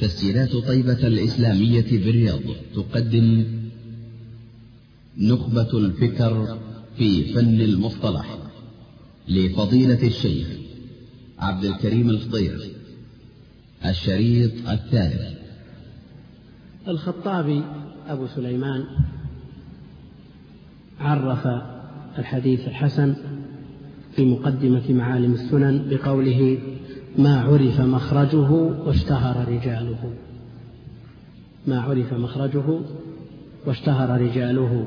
تسجيلات طيبة الإسلامية بالرياض. تقدم نخبة الفكر في فن المصطلح لفضيلة الشيخ عبد الكريم الخضير الشريط الثالث. الخطابي أبو سليمان عرف الحديث الحسن في مقدمة معالم السنن بقوله ما عرف مخرجه واشتهر رجاله. ما عرف مخرجه واشتهر رجاله.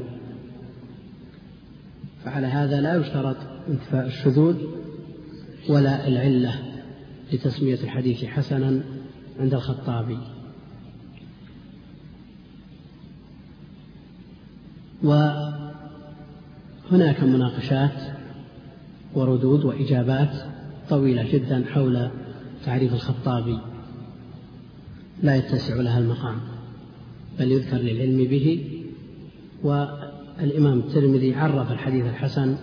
فعلى هذا لا يشترط انتفاء الشذوذ ولا العلة لتسمية الحديث حسنا عند الخطابي. وهناك مناقشات وردود وإجابات طويلة جدا حول تعريف الخطابي. لا يتسع لها المقام بل يذكر للعلم به. والإمام الترمذي عرف الحديث الحسن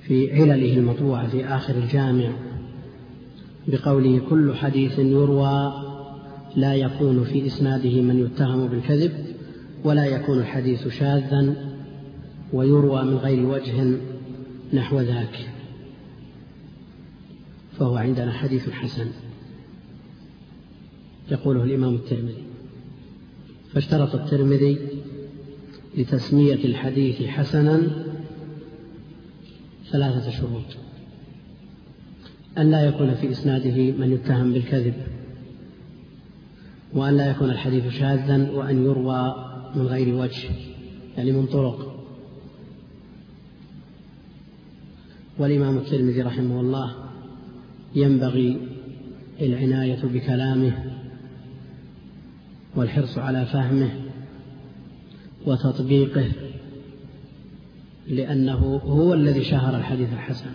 في علله المطبوعة في آخر الجامع بقوله كل حديث يروى لا يكون في إسناده من يتهم بالكذب ولا يكون الحديث شاذا ويروى من غير وجه نحو ذاك. فهو عندنا حديث حسن. يقوله الإمام الترمذي. فاشترط الترمذي لتسمية الحديث حسنا ثلاثة شروط. أن لا يكون في إسناده من يتهم بالكذب وأن لا يكون الحديث شاذا وأن يروى من غير وجه يعني من طرق. والإمام الترمذي رحمه الله ينبغي العناية بكلامه والحرص على فهمه وتطبيقه لأنه هو الذي شهر الحديث الحسن.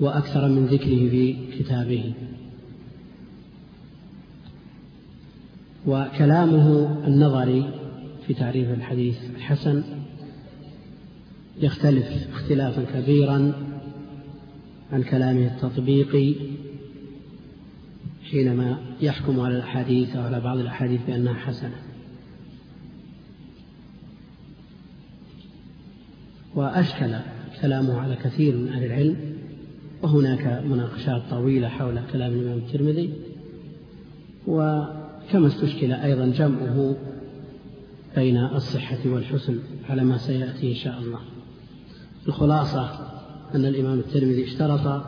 وأكثر من ذكره في كتابه. وكلامه النظري في تعريف الحديث الحسن يختلف اختلافا كبيرا عن كلامه التطبيقي حينما يحكم على الأحاديث أو على بعض الأحاديث بأنها حسنة. وأشكل كلامه على كثير من أهل العلم وهناك مناقشات طويلة حول كلام الإمام الترمذي وكما استشكل أيضا جمعه بين الصحة والحسن على ما سيأتي إن شاء الله. الخلاصة أن الإمام الترمذي اشترط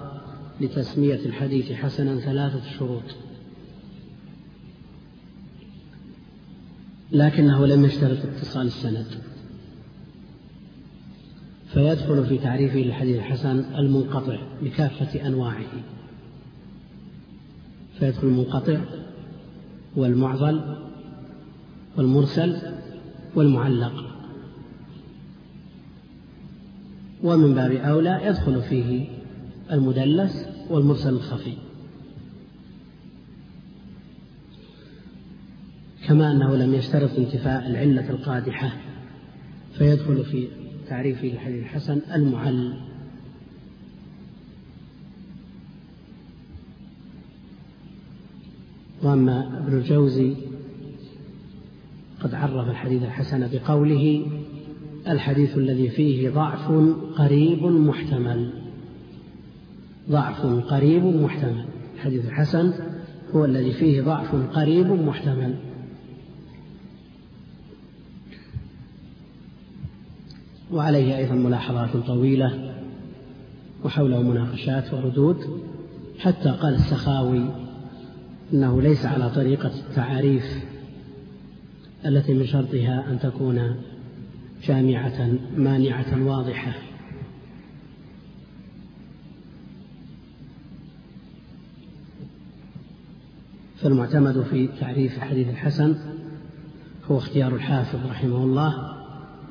لتسمية الحديث حسنا ثلاثة شروط. لكنه لم يشترط اتصال السند. فيدخل في تعريفه للحديث الحسن المنقطع بكافة أنواعه. فيدخل المنقطع والمعضل والمرسل والمعلق. ومن باب أولى يدخل فيه المدلس والمرسل الخفي. كما أنه لم يشترط انتفاء العلة القادحة فيدخل في تعريف الحديث الحسن المعل. وأما ابن الجوزي قد عرف الحديث الحسن بقوله الحديث الذي فيه ضعف قريب محتمل. ضعف قريب محتمل. الحديث الحسن هو الذي فيه ضعف قريب محتمل. وعليه أيضا ملاحظات طويلة وحوله مناقشات وردود. حتى قال السخاوي إنه ليس على طريقة التعاريف التي من شرطها أن تكون جامعة مانعة واضحة. فالمعتمد في تعريف الحديث الحسن هو اختيار الحافظ رحمه الله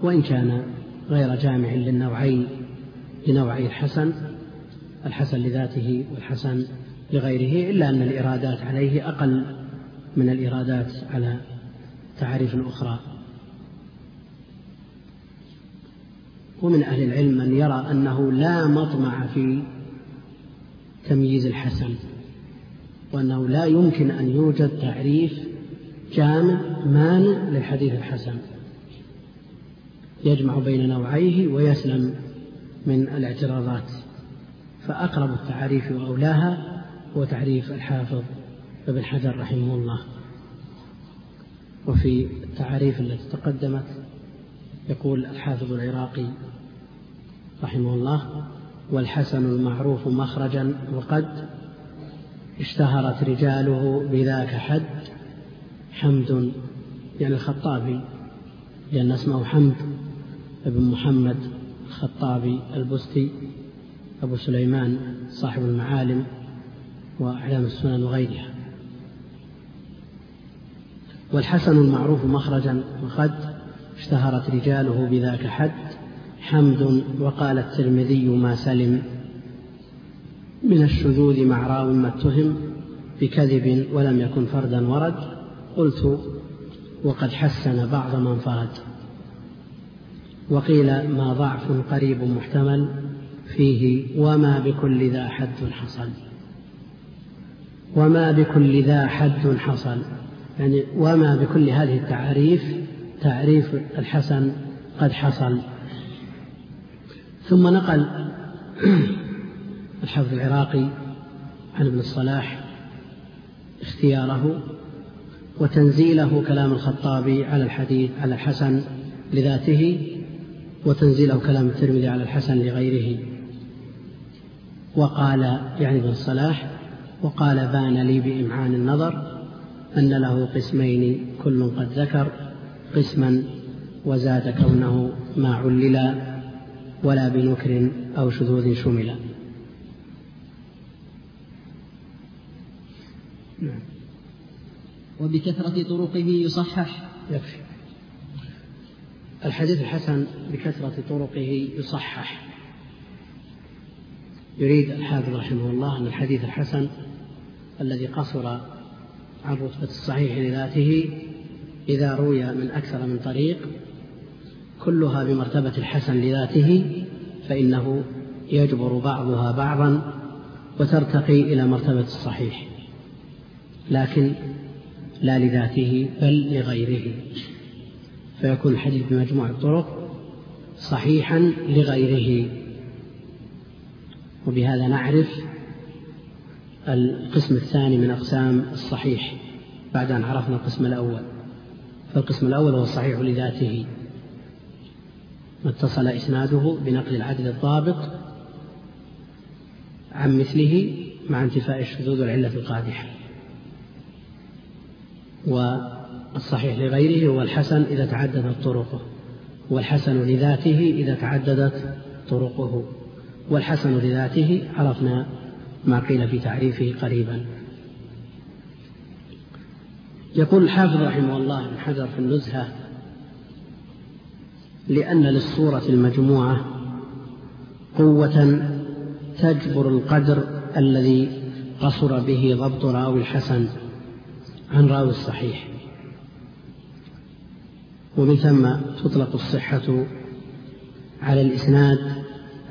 وإن كان غير جامع للنوعين لنوعي الحسن الحسن لذاته والحسن لغيره إلا أن الإرادات عليه أقل من الإرادات على تعريف أخرى. ومن أهل العلم من يرى أنه لا مطمع في تمييز الحسن وأنه لا يمكن أن يوجد تعريف جامع مانع للحديث الحسن. يجمع بين نوعيه ويسلم من الاعتراضات فأقرب التعاريف وأولاها هو تعريف الحافظ ابن حجر رحمه الله. وفي التعاريف التي تقدمت يقول الحافظ العراقي رحمه الله والحسن المعروف مخرجا وقد اشتهرت رجاله بذاك حد حمد يعني الخطابي لأن اسمه حمد بن محمد الخطابي البستي أبو سليمان صاحب المعالم وأعلام السنن وغيرها. والحسن المعروف مخرجا وقد اشتهرت رجاله بذاك حد حمد وقال الترمذي ما سلم من الشذوذ مع راو ما اتهم بكذب ولم يكن فردا ورد قلت وقد حسن بعض من فرد وقيل ما ضعف قريب محتمل فيه وما بكل ذا حد حصل وما بكل ذا حد حصل يعني وما بكل هذه التعاريف تعريف الحسن قد حصل. ثم نقل الحافظ العراقي عن ابن الصلاح اختياره وتنزيله كلام الخطابي على الحديث على الحسن لذاته وتنزيله كلام الترمذي على الحسن لغيره. وقال يعني ابن الصلاح وقال بان لي بإمعان النظر أن له قسمين كل قد ذكر قسما وزاد كونه ما عللا ولا بنكر أو شذوذ شملا نعم. وبكثرة طرقه يصحح. يكفي. الحديث الحسن بكثرة طرقه يصحح. يريد الحافظ رحمه الله أن الحديث الحسن الذي قصر عن رتبة الصحيح لذاته إذا روي من أكثر من طريق كلها بمرتبة الحسن لذاته فإنه يجبر بعضها بعضا وترتقي إلى مرتبة الصحيح. لكن لا لذاته بل لغيره. فيكون الحديث بمجموع الطرق صحيحا لغيره. وبهذا نعرف القسم الثاني من أقسام الصحيح. بعد أن عرفنا القسم الأول. فالقسم الأول هو الصحيح لذاته. ما اتصل إسناده بنقل العدل الضابط عن مثله مع انتفاء الشذوذ والعلة القادحة. والصحيح لغيره هو الحسن إذا تعددت طرقه والحسن لذاته إذا تعددت طرقه والحسن لذاته عرفنا ما قيل في تعريفه قريبا. يقول الحافظ رحمه الله ابن حجر في النزهة لأن للصورة المجموعة قوة تجبر القدر الذي قصر به ضبط راوي الحسن عن راوي الصحيح. ومن ثم تطلق الصحة على الإسناد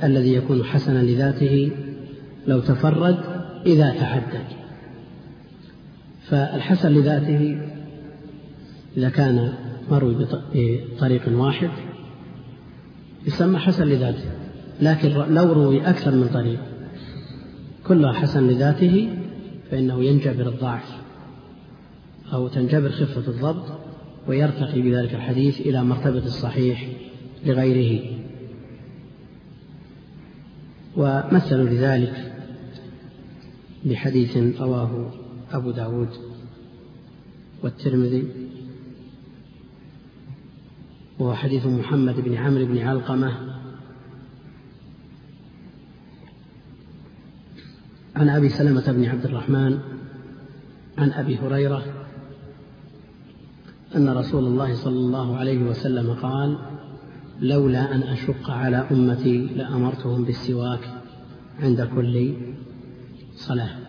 الذي يكون حسنا لذاته لو تفرد إذا تعدد فالحسن لذاته إذا كان مروي بطريق واحد يسمى حسن لذاته لكن لو روي أكثر من طريق كلها حسن لذاته فإنه ينجبر الضعف أو تنجبر خفة الضبط ويرتقي بذلك الحديث إلى مرتبة الصحيح لغيره. ومثلوا لذلك بحديث رواه أبو داود والترمذي وهو حديث محمد بن عمرو بن علقمة عن أبي سلمة بن عبد الرحمن عن أبي هريرة أن رسول الله صلى الله عليه وسلم قال لولا أن أشق على أمتي لأمرتهم بالسواك عند كل صلاة.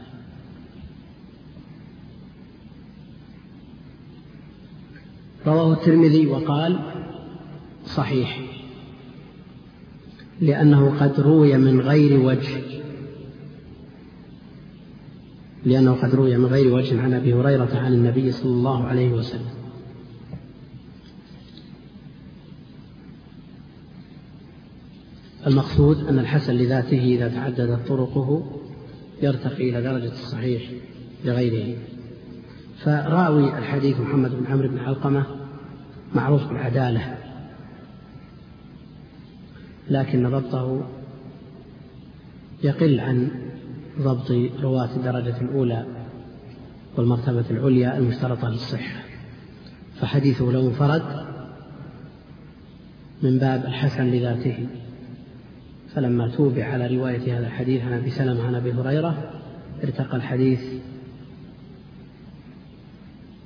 رواه الترمذي وقال صحيح. لأنه قد روي من غير وجه. لأنه قد روي من غير وجه عن أبي هريرة عن النبي صلى الله عليه وسلم. المقصود أن الحسن لذاته إذا تعددت طرقه يرتقي إلى درجة الصحيح لغيره فراوي الحديث محمد بن عمرو بن علقمة معروف بالعدالة لكن ضبطه يقل عن ضبط رواة الدرجة الأولى والمرتبة العليا المشترطة للصحة. فحديثه لو انفرد من باب الحسن لذاته. فلما توبع على رواية هذا الحديث عن أبي سلمة عن أبي هريرة ارتقى الحديث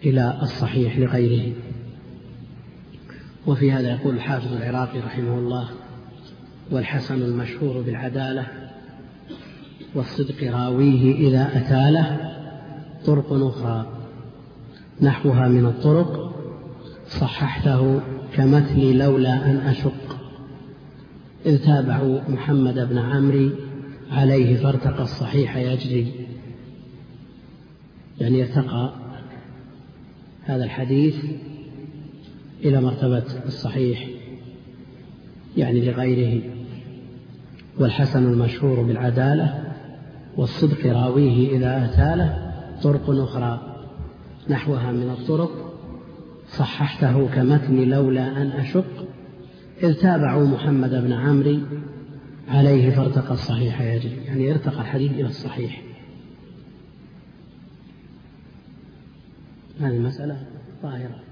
إلى الصحيح لغيره. وفي هذا يقول الحافظ العراقي رحمه الله والحسن المشهور بالعدالة والصدق راويه إذا أتى له طرق أخرى. نحوها من الطرق صححته كمثل لولا أن أشق. إذ تابعوا محمد بن عمرو عليه فارتقى الصحيح يجري. يعني ارتقى هذا الحديث إلى مرتبة الصحيح يعني لغيره والحسن المشهور بالعدالة والصدق راويه إذا أتى له طرق أخرى نحوها من الطرق. صححته كمتن لولا أن أشق إذ تابعوا محمد بن عمرو عليه فارتقى الصحيح يجري يعني ارتقى الحديث إلى الصحيح. هذه المسألة ظاهرة.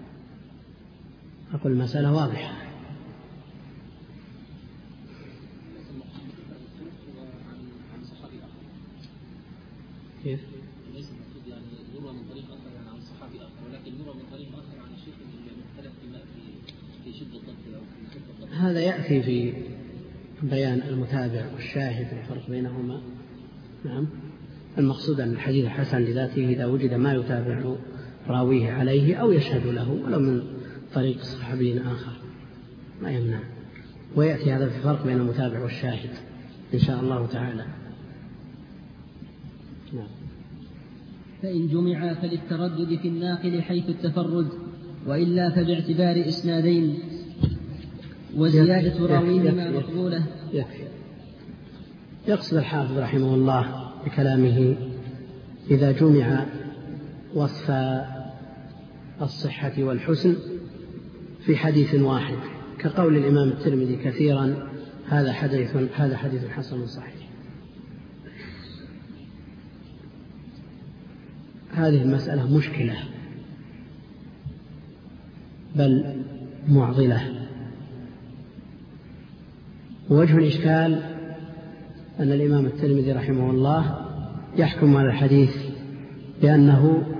أقول المسألة واضحة. كيف؟ ليس المقصود يعني يروى من طريق آخر يعني عن صحابي آخر ولكن يروى من طريق آخر عن الشيخ المختلف في في شدة الضبط أو في شدة الضبط. هذا يأتي في بيان المتابع والشاهد الفرق بينهما. نعم. المقصود أن الحديث حسن لذاته إذا وجد ما يتابع راويه عليه أو يشهد له ولو من طريق صحابي آخر. ما يمنع. ويأتي هذا في فرق بين المتابع والشاهد إن شاء الله تعالى. نعم. فإن جمع فللتردد في الناقل حيث التفرد وإلا فباعتبار إسنادين. وزيادة راويهما مقبولة. يكفي. يقصد الحافظ رحمه الله بكلامه إذا جمع وصف الصحة والحسن في حديث واحد كقول الإمام الترمذي كثيرا هذا حديث هذا حديث حسن صحيح. هذه المسألة مشكلة بل معضلة. ووجه الإشكال أن الإمام الترمذي رحمه الله يحكم على الحديث بأنه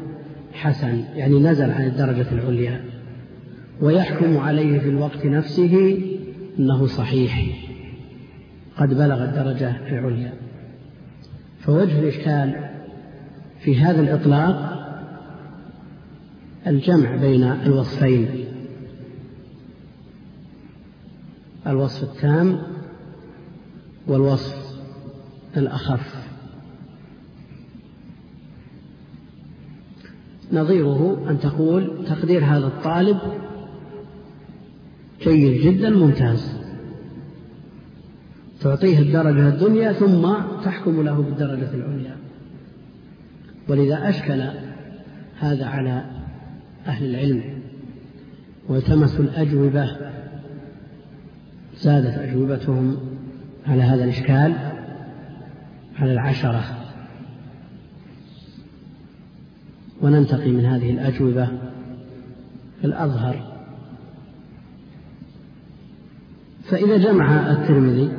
حسن يعني نزل عن الدرجة العليا. ويحكم عليه في الوقت نفسه أنه صحيح. قد بلغ الدرجة العليا. فوجه الإشكال في هذا الإطلاق الجمع بين الوصفين. الوصف التام والوصف الأخف. نظيره أن تقول تقدير هذا الطالب جيد جدا ممتاز. تعطيه الدرجة الدنيا ثم تحكم له بالدرجة العليا. ولذا أشكل هذا على أهل العلم والتمسوا الأجوبة زادت أجوبتهم على هذا الإشكال على العشرة. وننتقي من هذه الأجوبة الأظهر. فإذا جمع الترمذي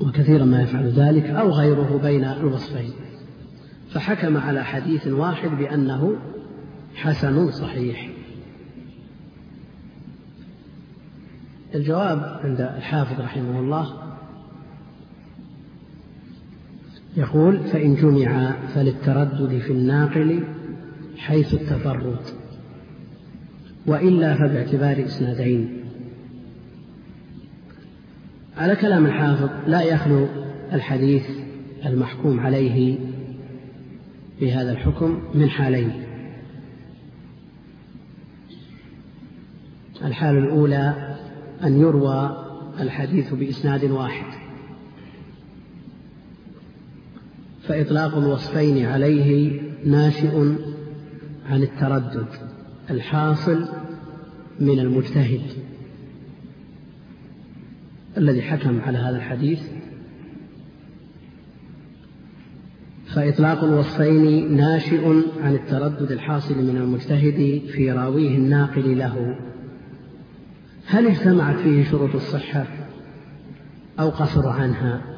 وكثيرا ما يفعل ذلك أو غيره بين الوصفين فحكم على حديث واحد بأنه حسن صحيح. الجواب عند الحافظ رحمه الله يقول فإن جمع فللتردد في الناقل حيث التفرد وإلا فباعتبار إسنادين. على كلام الحافظ لا يخلو الحديث المحكوم عليه بهذا الحكم من حالين. الحالة الأولى أن يروى الحديث بإسناد واحد. فإطلاق الوصفين عليه ناشئ عن التردد الحاصل من المجتهد الذي حكم على هذا الحديث. فإطلاق الوصفين ناشئ عن التردد الحاصل من المجتهد في راويه الناقل له. هل اجتمعت فيه شروط الصحة أو قصر عنها؟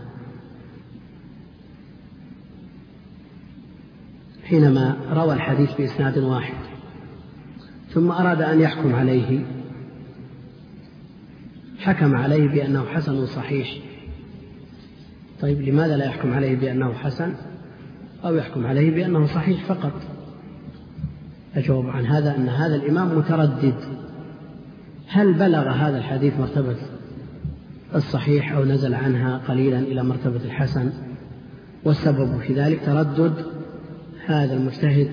حينما روى الحديث بإسناد واحد ثم أراد أن يحكم عليه حكم عليه بأنه حسن صحيح. طيب لماذا لا يحكم عليه بأنه حسن؟ أو يحكم عليه بأنه صحيح فقط. الجواب عن هذا أن هذا الإمام متردد. هل بلغ هذا الحديث مرتبة الصحيح أو نزل عنها قليلا إلى مرتبة الحسن؟ والسبب في ذلك تردد. هذا المجتهد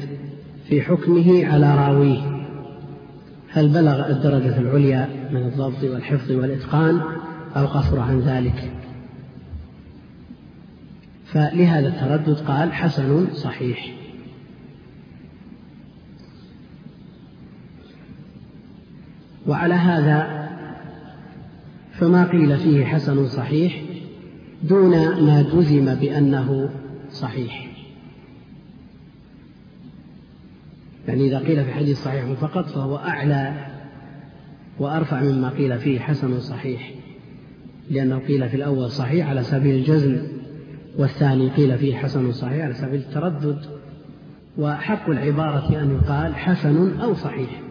في حكمه على راويه. هل بلغ الدرجة العليا من الضبط والحفظ والإتقان أو قصر عن ذلك؟ فلهذا التردد قال حسن صحيح. وعلى هذا فما قيل فيه حسن صحيح دون ما جزم بأنه صحيح. يعني إذا قيل في حديث صحيح فقط فهو أعلى وأرفع مما قيل فيه حسن صحيح لأنه قيل في الأول صحيح على سبيل الجزم والثاني قيل فيه حسن صحيح على سبيل التردد وحق العبارة أن يقال حسن أو صحيح.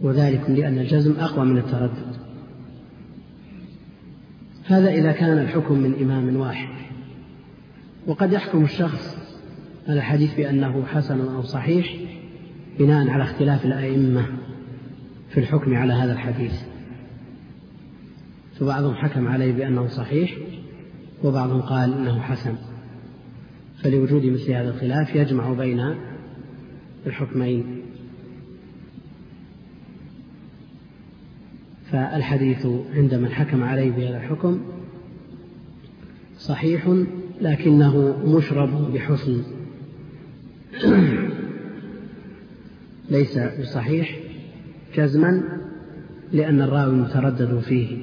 وذلك لأن الجزم أقوى من التردد. هذا إذا كان الحكم من إمام واحد. وقد يحكم الشخص على الحديث بأنه حسن أو صحيح بناء على اختلاف الأئمة في الحكم على هذا الحديث. فبعضهم حكم عليه بأنه صحيح وبعضهم قال إنه حسن. فلوجود مثل هذا الخلاف يجمع بين الحكمين. فالحديث عند من حكم عليه بهذا الحكم صحيح لكنه مشرب بحسن. ليس بصحيح جزما لأن الراوي متردد فيه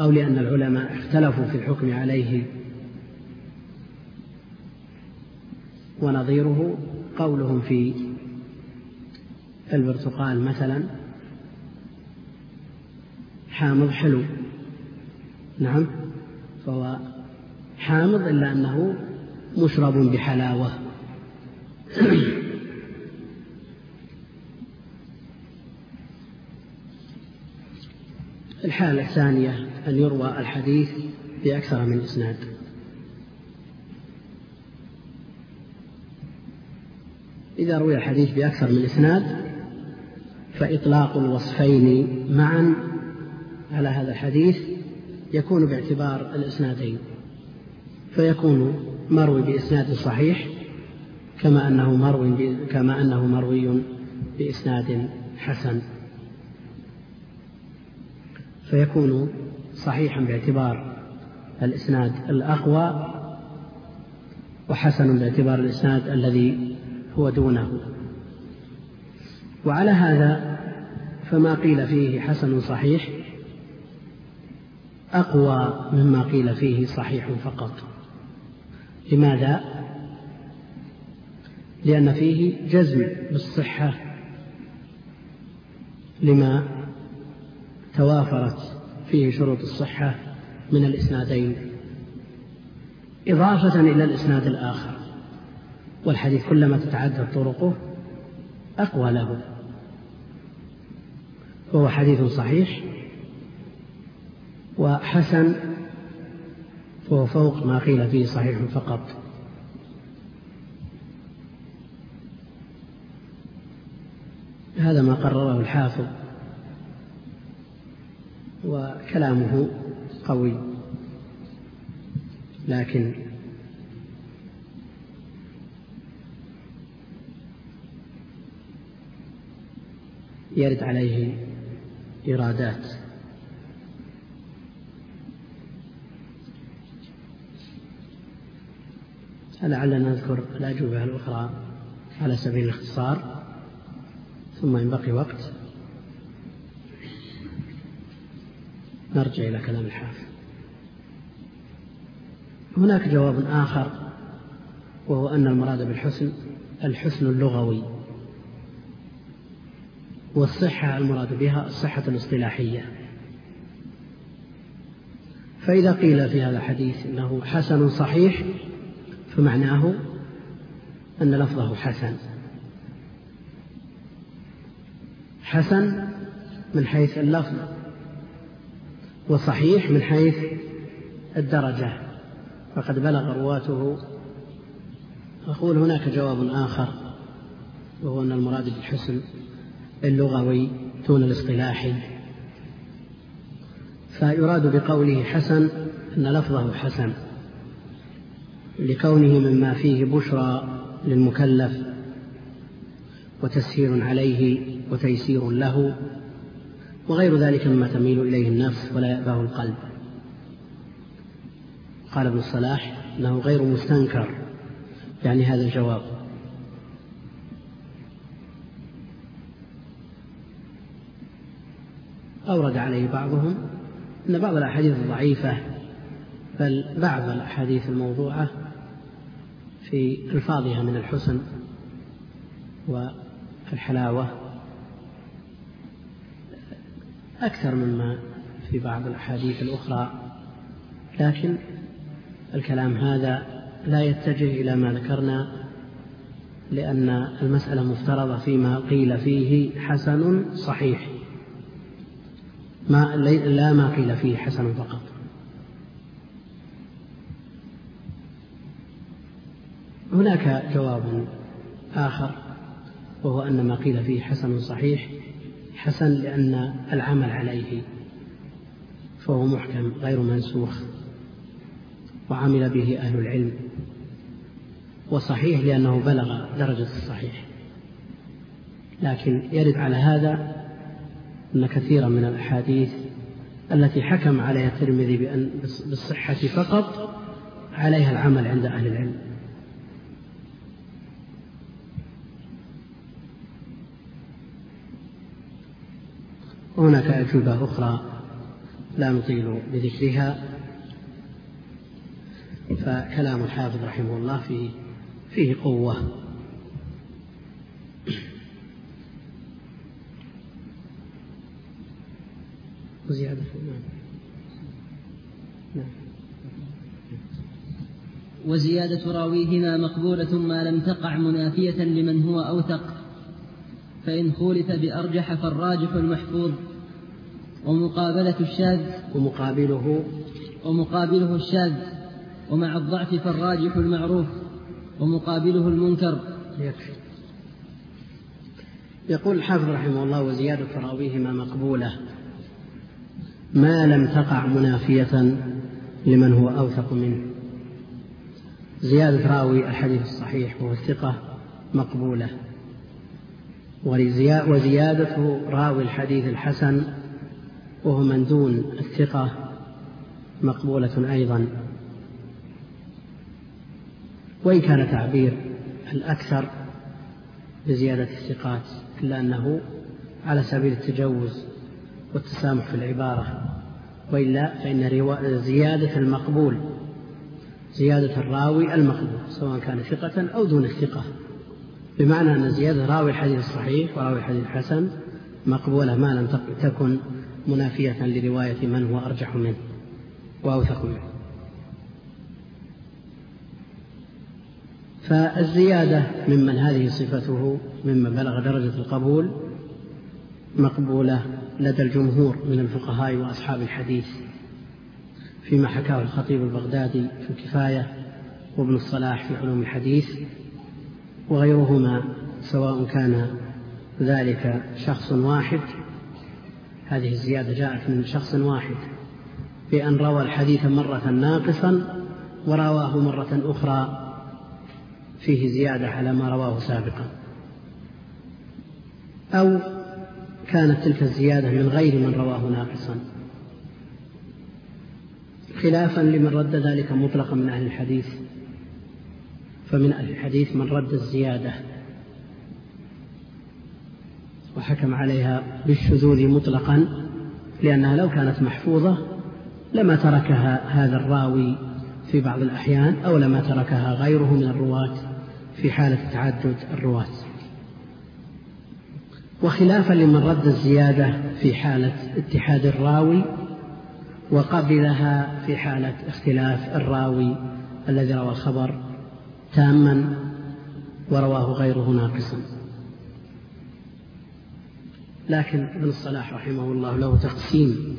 أو لأن العلماء اختلفوا في الحكم عليه. ونظيره قولهم في البرتقال مثلا حامض حلو. نعم فهو حامض إلا أنه مشرب بحلاوة. الحالة الثانية أن يروى الحديث بأكثر من إسناد. إذا روي الحديث بأكثر من إسناد فإطلاق الوصفين معا على هذا الحديث يكون باعتبار الإسنادين. فيكون مروي بإسناد صحيح كما أنه مروي كما أنه مروي بإسناد حسن. فيكون صحيحا باعتبار الإسناد الأقوى وحسن باعتبار الإسناد الذي هو دونه. وعلى هذا فما قيل فيه حسن صحيح أقوى مما قيل فيه صحيح فقط. لماذا؟ لأن فيه جزم بالصحة لما توافرت فيه شروط الصحة من الإسنادين إضافة إلى الإسناد الآخر والحديث كلما تتعدد طرقه أقوى له فهو حديث صحيح وحسن فهو فوق ما قيل فيه صحيح فقط. هذا ما قرره الحافظ. وكلامه قوي. لكن يرد عليه إيرادات لعلنا نذكر الأجوبة الأخرى على سبيل الاختصار. ثم إن بقي وقت نرجع إلى كلام الحافظ. هناك جواب آخر وهو أن المراد بالحسن الحسن اللغوي والصحة المراد بها الصحة الاصطلاحية. فإذا قيل في هذا الحديث إنه حسن صحيح فمعناه أن لفظه حسن. حسن من حيث اللفظ وصحيح من حيث الدرجة. فقد بلغ رواته. أقول هناك جواب آخر وهو أن المراد بالحسن اللغوي دون الاصطلاحي فيراد بقوله حسن أن لفظه حسن. لكونه مما فيه بشرى للمكلف وتسهيل عليه وتيسير له وغير ذلك مما تميل إليه النفس ولا يأباه القلب. قال ابن الصلاح أنه غير مستنكر. يعني هذا الجواب. أورد عليه بعضهم أن بعض الأحاديث الضعيفة بل بعض الأحاديث الموضوعة في ألفاظها من الحسن والحلاوة أكثر مما في بعض الأحاديث الأخرى لكن الكلام هذا لا يتجه إلى ما ذكرنا لأن المسألة مفترضة فيما قيل فيه حسن صحيح. ما لا ما قيل فيه حسن فقط. هناك جواب آخر وهو أن ما قيل فيه حسن صحيح حسن لأن العمل عليه فهو محكم غير منسوخ وعمل به أهل العلم وصحيح لأنه بلغ درجة الصحيح. لكن يرد على هذا أن كثيرا من الأحاديث التي حكم عليها الترمذي بأن بالصحة فقط عليها العمل عند أهل العلم. وهناك أجوبة أخرى لا نطيل بذكرها. فكلام الحافظ رحمه الله فيه فيه قوة. وزيادة. نعم. نعم. وزيادة راويهما مقبولة ما لم تقع منافية لمن هو أوثق فإن خولف بأرجح فالراجح المحفوظ. ومقابلة الشاذ ومقابله. ومقابله الشاذ ومع الضعف فالراجح المعروف ومقابله المنكر. يكفي. يقول الحافظ رحمه الله وزيادة راويهما مقبولة. ما لم تقع منافية لمن هو أوثق منه. زيادة راوي الحديث الصحيح وهو الثقة مقبولة. وزيادة راوي الحديث الحسن وهو من دون الثقة مقبولة أيضا. وإن كان تعبير الأكثر بزيادة الثقات إلا أنه على سبيل التجوز والتسامح في العبارة وإلا فإن زيادة المقبول زيادة الراوي المقبول سواء كان ثقة أو دون الثقة. بمعنى أن زيادة راوي الحديث الصحيح وراوي الحديث الحسن مقبولة ما لم تكن منافية لرواية من هو أرجح منه وأوثق منه. فالزيادة ممن هذه صفته ممن بلغ درجة القبول مقبولة لدى الجمهور من الفقهاء وأصحاب الحديث فيما حكاه الخطيب البغدادي في الكفاية وابن الصلاح في علوم الحديث وغيرهما سواء كان ذلك شخص واحد هذه الزيادة جاءت من شخص واحد بأن روى الحديث مرة ناقصا ورواه مرة أخرى فيه زيادة على ما رواه سابقا. أو كانت تلك الزيادة من غير من رواه ناقصا. خلافا لمن رد ذلك مطلقا من أهل الحديث فمن أهل الحديث من رد الزيادة. وحكم عليها بالشذوذ مطلقا لأنها لو كانت محفوظة لما تركها هذا الراوي في بعض الأحيان أو لما تركها غيره من الرواة في حالة تعدد الرواة. وخلافا لمن رد الزيادة في حالة اتحاد الراوي وقبلها في حالة اختلاف الراوي الذي روى الخبر تاما ورواه غيره ناقصا. لكن ابن الصلاح رحمه الله له تقسيم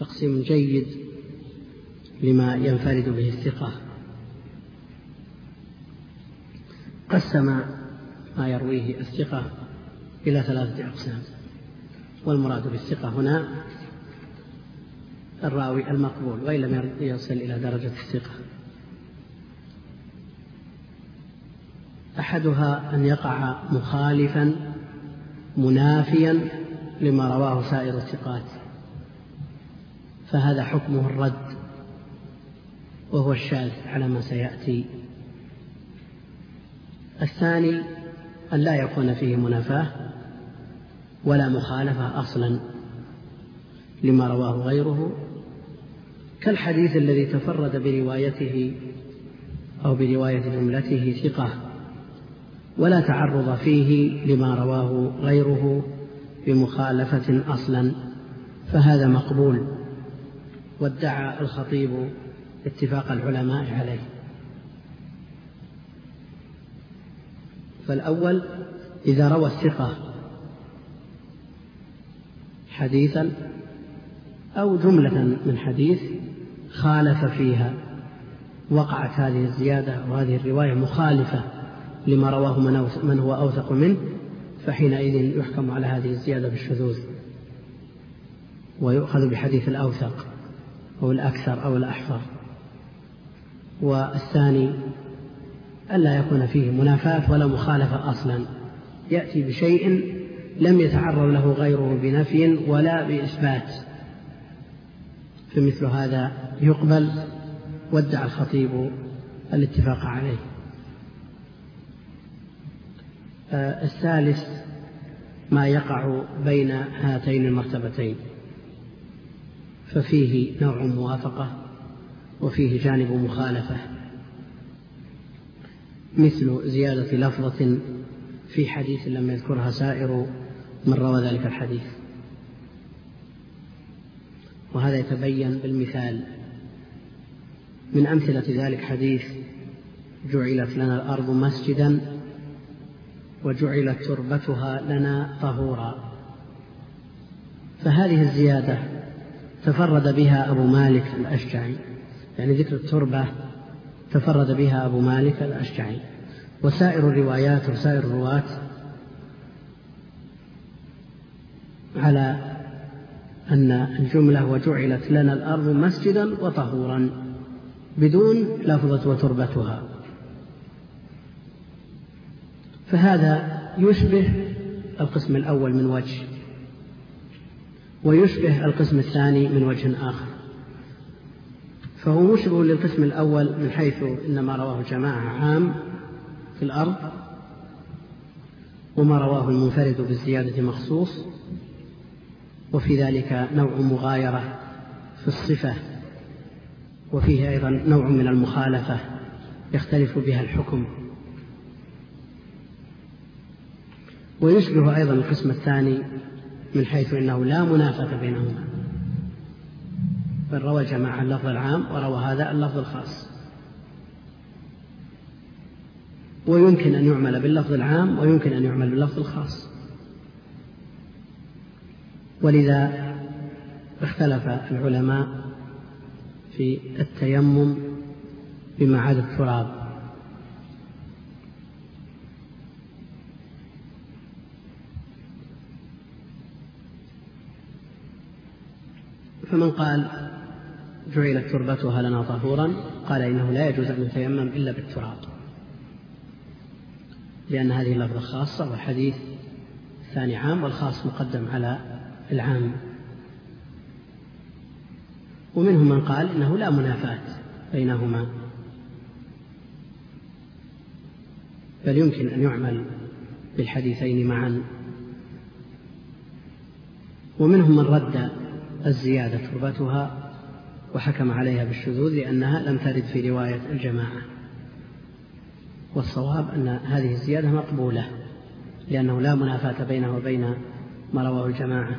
تقسيم جيد لما ينفرد به الثقة. قسم ما يرويه الثقة إلى ثلاثة أقسام والمراد بالثقة هنا الراوي المقبول وإن لم يصل إلى درجة الثقة. أحدها أن يقع مخالفا منافيا لما رواه سائر الثقات. فهذا حكمه الرد وهو الشاذ على ما سيأتي. الثاني أن لا يكون فيه منافاة ولا مخالفة أصلا لما رواه غيره كالحديث الذي تفرد بروايته أو برواية جملته ثقة. ولا تعرض فيه لما رواه غيره بمخالفة أصلا فهذا مقبول. وادعى الخطيب اتفاق العلماء عليه. فالأول إذا روى الثقة حديثا أو جملة من حديث خالف فيها وقعت هذه الزيادة وهذه الرواية مخالفة لما رواه من هو أوثق منه فحينئذ يحكم على هذه الزيادة بالشذوذ ويؤخذ بحديث الأوثق أو الأكثر أو الأحفظ والثاني ألا يكون فيه منافاة ولا مخالفة أصلا. يأتي بشيء لم يتعرض له غيره بنفي ولا بإثبات. فمثل هذا يقبل وادعى الخطيب الاتفاق عليه. الثالث ما يقع بين هاتين المرتبتين ففيه نوع موافقة وفيه جانب مخالفة مثل زيادة لفظة في حديث لم يذكرها سائر من روى ذلك الحديث. وهذا يتبين بالمثال من أمثلة ذلك حديث جعلت لنا الأرض مسجدا وجعلت تربتها لنا طهورا. فهذه الزيادة تفرد بها أبو مالك الأشجعي. يعني ذكر التربة تفرد بها أبو مالك الأشجعي. وسائر الروايات وسائر الرواة على أن الجملة وجعلت لنا الأرض مسجدا وطهورا بدون لفظة وتربتها. فهذا يشبه القسم الأول من وجه ويشبه القسم الثاني من وجه آخر. فهو مشبه للقسم الأول من حيث إنما رواه جماعة عام في الأرض وما رواه المنفرد بالزيادة مخصوص وفي ذلك نوع مغايرة في الصفة وفيه أيضا نوع من المخالفة يختلف بها الحكم. ويشبه أيضا القسم الثاني من حيث أنه لا منافاة بينهما. بل روى جماعة اللفظ العام وروى هذا اللفظ الخاص. ويمكن أن يعمل باللفظ العام ويمكن أن يعمل باللفظ الخاص. ولذا اختلف العلماء في التيمم بمعاد التراب. فمن قال جعلت تربتها لنا طهورا قال إنه لا يجوز أن يتيمم إلا بالتراب. لأن هذه اللفظة خاصة والحديث الثاني عام والخاص مقدم على العام. ومنهم من قال إنه لا منافاة بينهما. بل يمكن أن يعمل بالحديثين معا. ومنهم من رد الزيادة تربتها وحكم عليها بالشذوذ لأنها لم ترد في رواية الجماعة. والصواب أن هذه الزيادة مقبولة لأنه لا منافاة بينه وبين ما رواه الجماعة.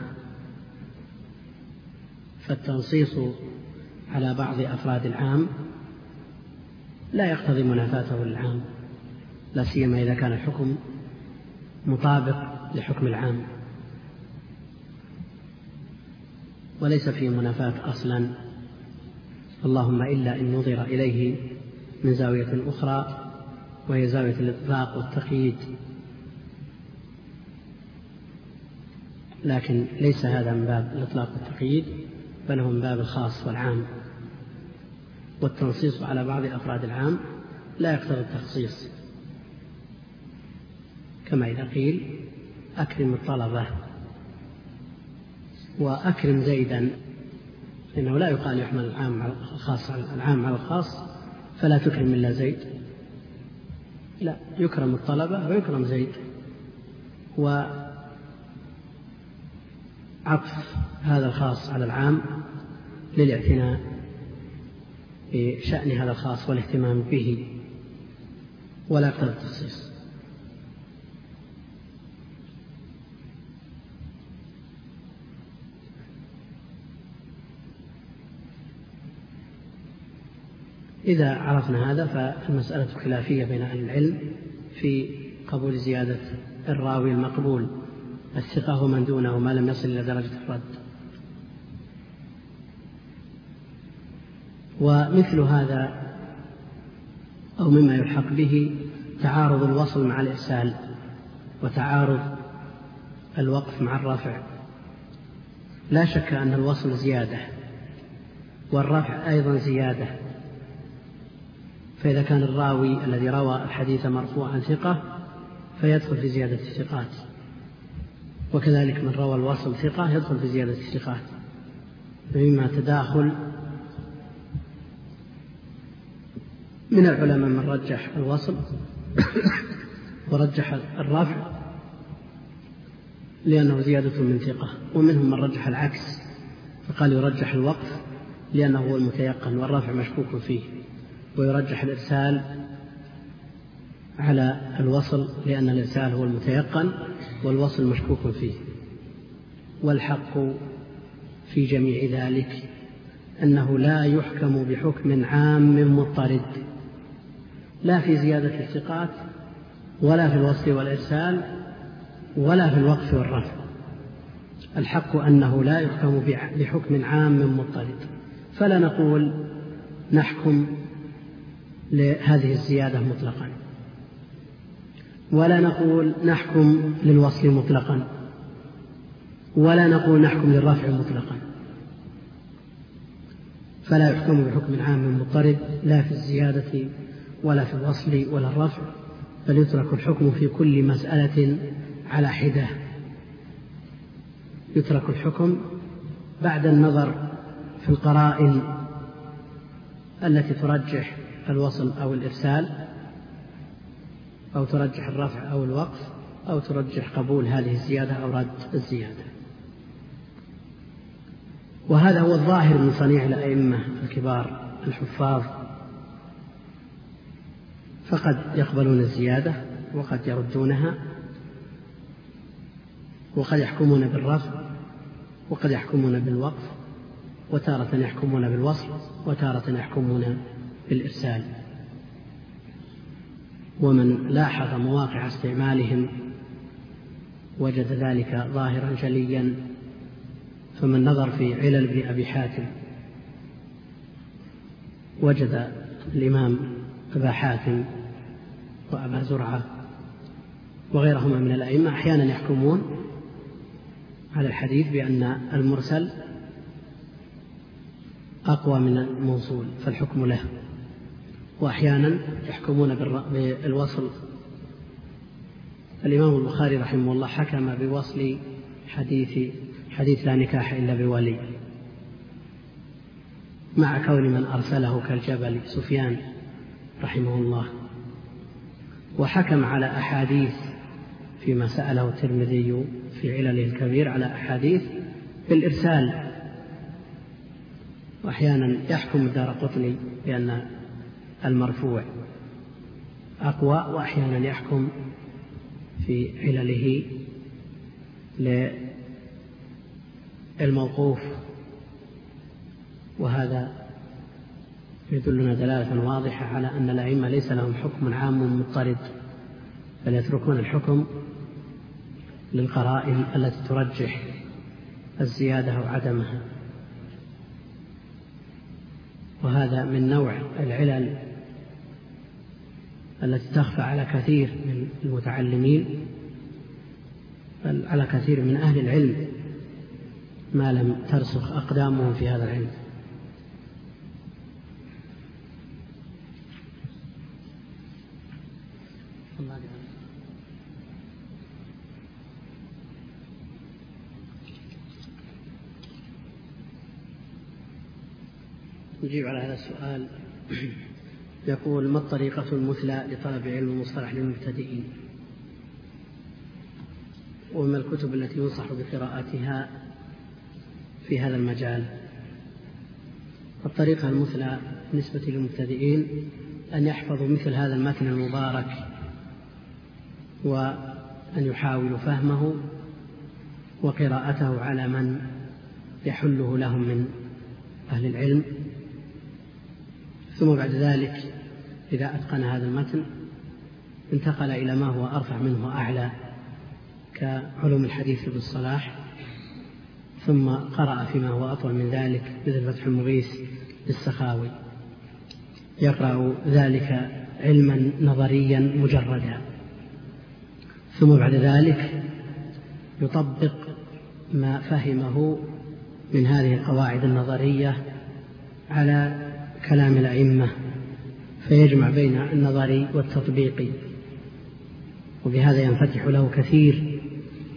فالتنصيص على بعض أفراد العام لا يقتضي منافاته للعام لا سيما إذا كان الحكم مطابق لحكم العام. وليس فيه منافاة أصلا. اللهم إلا إن نظر إليه من زاوية أخرى وهي زاوية الإطلاق والتقييد. لكن ليس هذا من باب الإطلاق والتقييد بل هو من باب الخاص والعام. والتنصيص على بعض أفراد العام لا يقتضي التخصيص. كما إذا قيل أكرم الطلبة. وأكرم زيدا إنه لا يقال يحمل العام على الخاص على العام على الخاص فلا تكرم إلا زيد. لا يكرم الطلبة ويكرم زيد. وعطف هذا الخاص على العام للاعتناء بشأن هذا الخاص والاهتمام به ولا يقتضي التخصيص إذا عرفنا هذا فالمسألة خلافية بين أهل العلم في قبول زيادة الراوي المقبول. الثقة ومن دونه ما لم يصل إلى درجة الرد. ومثل هذا أو مما يلحق به تعارض الوصل مع الإرسال وتعارض الوقف مع الرفع. لا شك أن الوصل زيادة والرفع أيضا زيادة. فإذا كان الراوي الذي روى الحديث مرفوعا ثقة فيدخل في زيادة الثقات. وكذلك من روى الوصل ثقة يدخل في زيادة الثقات. فمما تداخل من العلماء من رجح الوصل ورجح الرفع لأنه زيادة من ثقة. ومنهم من رجح العكس فقال يرجح الوقف لأنه هو المتيقن والرفع مشكوك فيه. ويرجح الإرسال على الوصل لأن الإرسال هو المتيقن والوصل مشكوك فيه. والحق في جميع ذلك أنه لا يحكم بحكم عام مضطرد. لا في زيادة الثقات ولا في الوصل والإرسال ولا في الوقف والرفع. الحق أنه لا يحكم بحكم عام مضطرد. فلا نقول نحكم لهذه الزيادة مطلقا. ولا نقول نحكم للوصل مطلقا. ولا نقول نحكم للرفع مطلقا. فلا يحكم بحكم عام مضطرد لا في الزيادة ولا في الوصل ولا الرفع بل يترك الحكم في كل مسألة على حدة. يترك الحكم بعد النظر في القرائن التي ترجح الوصل أو الإرسال أو ترجح الرفع أو الوقف أو ترجح قبول هذه الزيادة أو رد الزيادة. وهذا هو الظاهر من صنيع الأئمة الكبار الحفاظ. فقد يقبلون الزيادة وقد يردونها وقد يحكمون بالرفع وقد يحكمون بالوقف وتارة يحكمون بالوصل وتارة يحكمون بالإرسال. ومن لاحظ مواقع استعمالهم وجد ذلك ظاهرا جليا فمن نظر في علل ابن أبي حاتم وجد الإمام أبا حاتم وأبا زرعة وغيرهما من الأئمة أحيانا يحكمون على الحديث بأن المرسل أقوى من الموصول فالحكم له. وأحيانا يحكمون بالوصل. الإمام البخاري رحمه الله حكم بوصل حديث حديث لا نكاح إلا بولي مع كون من أرسله كالجبل سفيان رحمه الله. وحكم على أحاديث فيما سأله الترمذي في علله الكبير على أحاديث بالإرسال. وأحيانا يحكم الدار قطني بأن المرفوع. أقوى وأحيانا يحكم في علله للموقوف. وهذا يدلنا دلالة واضحة على أن الأئمة ليس لهم حكم عام مضطرد بل يتركون الحكم للقرائن التي ترجح الزيادة أو عدمها. وهذا من نوع العلل التي تخفى على كثير من المتعلمين بل على كثير من أهل العلم ما لم ترسخ أقدامهم في هذا العلم. نجيب على هذا السؤال. يقول ما الطريقة المثلى لطلب علم المصطلح للمبتدئين؟ وما الكتب التي ينصح بقراءتها في هذا المجال؟ الطريقة المثلى بالنسبة للمبتدئين أن يحفظوا مثل هذا المتن المبارك وأن يحاولوا فهمه وقراءته على من يحله لهم من أهل العلم. ثم بعد ذلك إذا أتقن هذا المتن انتقل إلى ما هو أرفع منه وأعلى كعلوم الحديث بالصلاح ثم قرأ فيما هو أطول من ذلك مثل فتح المغيث للسخاوي. يقرأ ذلك علما نظريا مجردا. ثم بعد ذلك يطبق ما فهمه من هذه القواعد النظرية على كلام الأئمة. فيجمع بين النظري والتطبيقي وبهذا ينفتح له كثير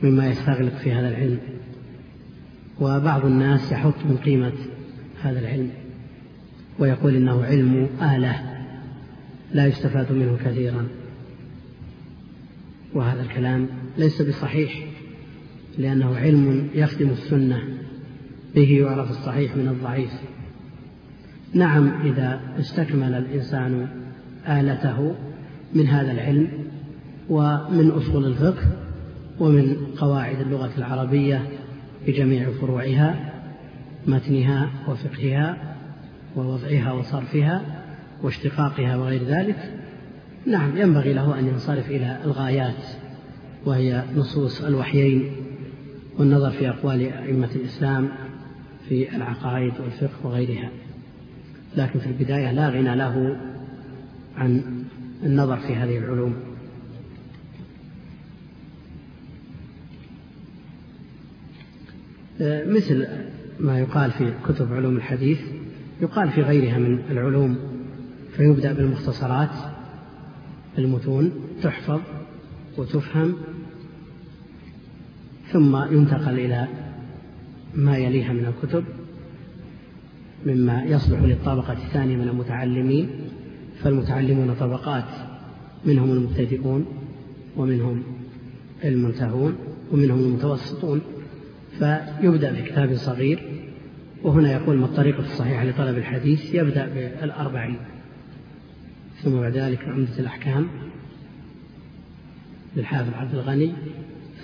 مما يستغلق في هذا العلم. وبعض الناس يحط من قيمة هذا العلم ويقول إنه علم آلة لا يستفاد منه كثيرا. وهذا الكلام ليس بصحيح لأنه علم يخدم السنة به يعرف الصحيح من الضعيف. نعم إذا استكمل الإنسان آلته من هذا العلم ومن أصول الفقه ومن قواعد اللغة العربية بجميع فروعها متنها وفقهها ووضعها وصرفها واشتقاقها وغير ذلك نعم ينبغي له أن ينصرف إلى الغايات وهي نصوص الوحيين والنظر في أقوال أئمة الإسلام في العقائد والفقه وغيرها. لكن في البداية لا غنى له عن النظر في هذه العلوم. مثل ما يقال في كتب علوم الحديث يقال في غيرها من العلوم فيبدأ بالمختصرات المتون تحفظ وتفهم ثم ينتقل إلى ما يليها من الكتب. مما يصلح للطبقة الثانية من المتعلمين فالمتعلمون طبقات منهم المبتدئون ومنهم المنتهون ومنهم المتوسطون فيبدأ بكتاب صغير وهنا يقول ما الطريقة الصحيحة لطلب الحديث يبدأ بالأربعين ثم بعد ذلك عمدة الأحكام للحافظ عبد الغني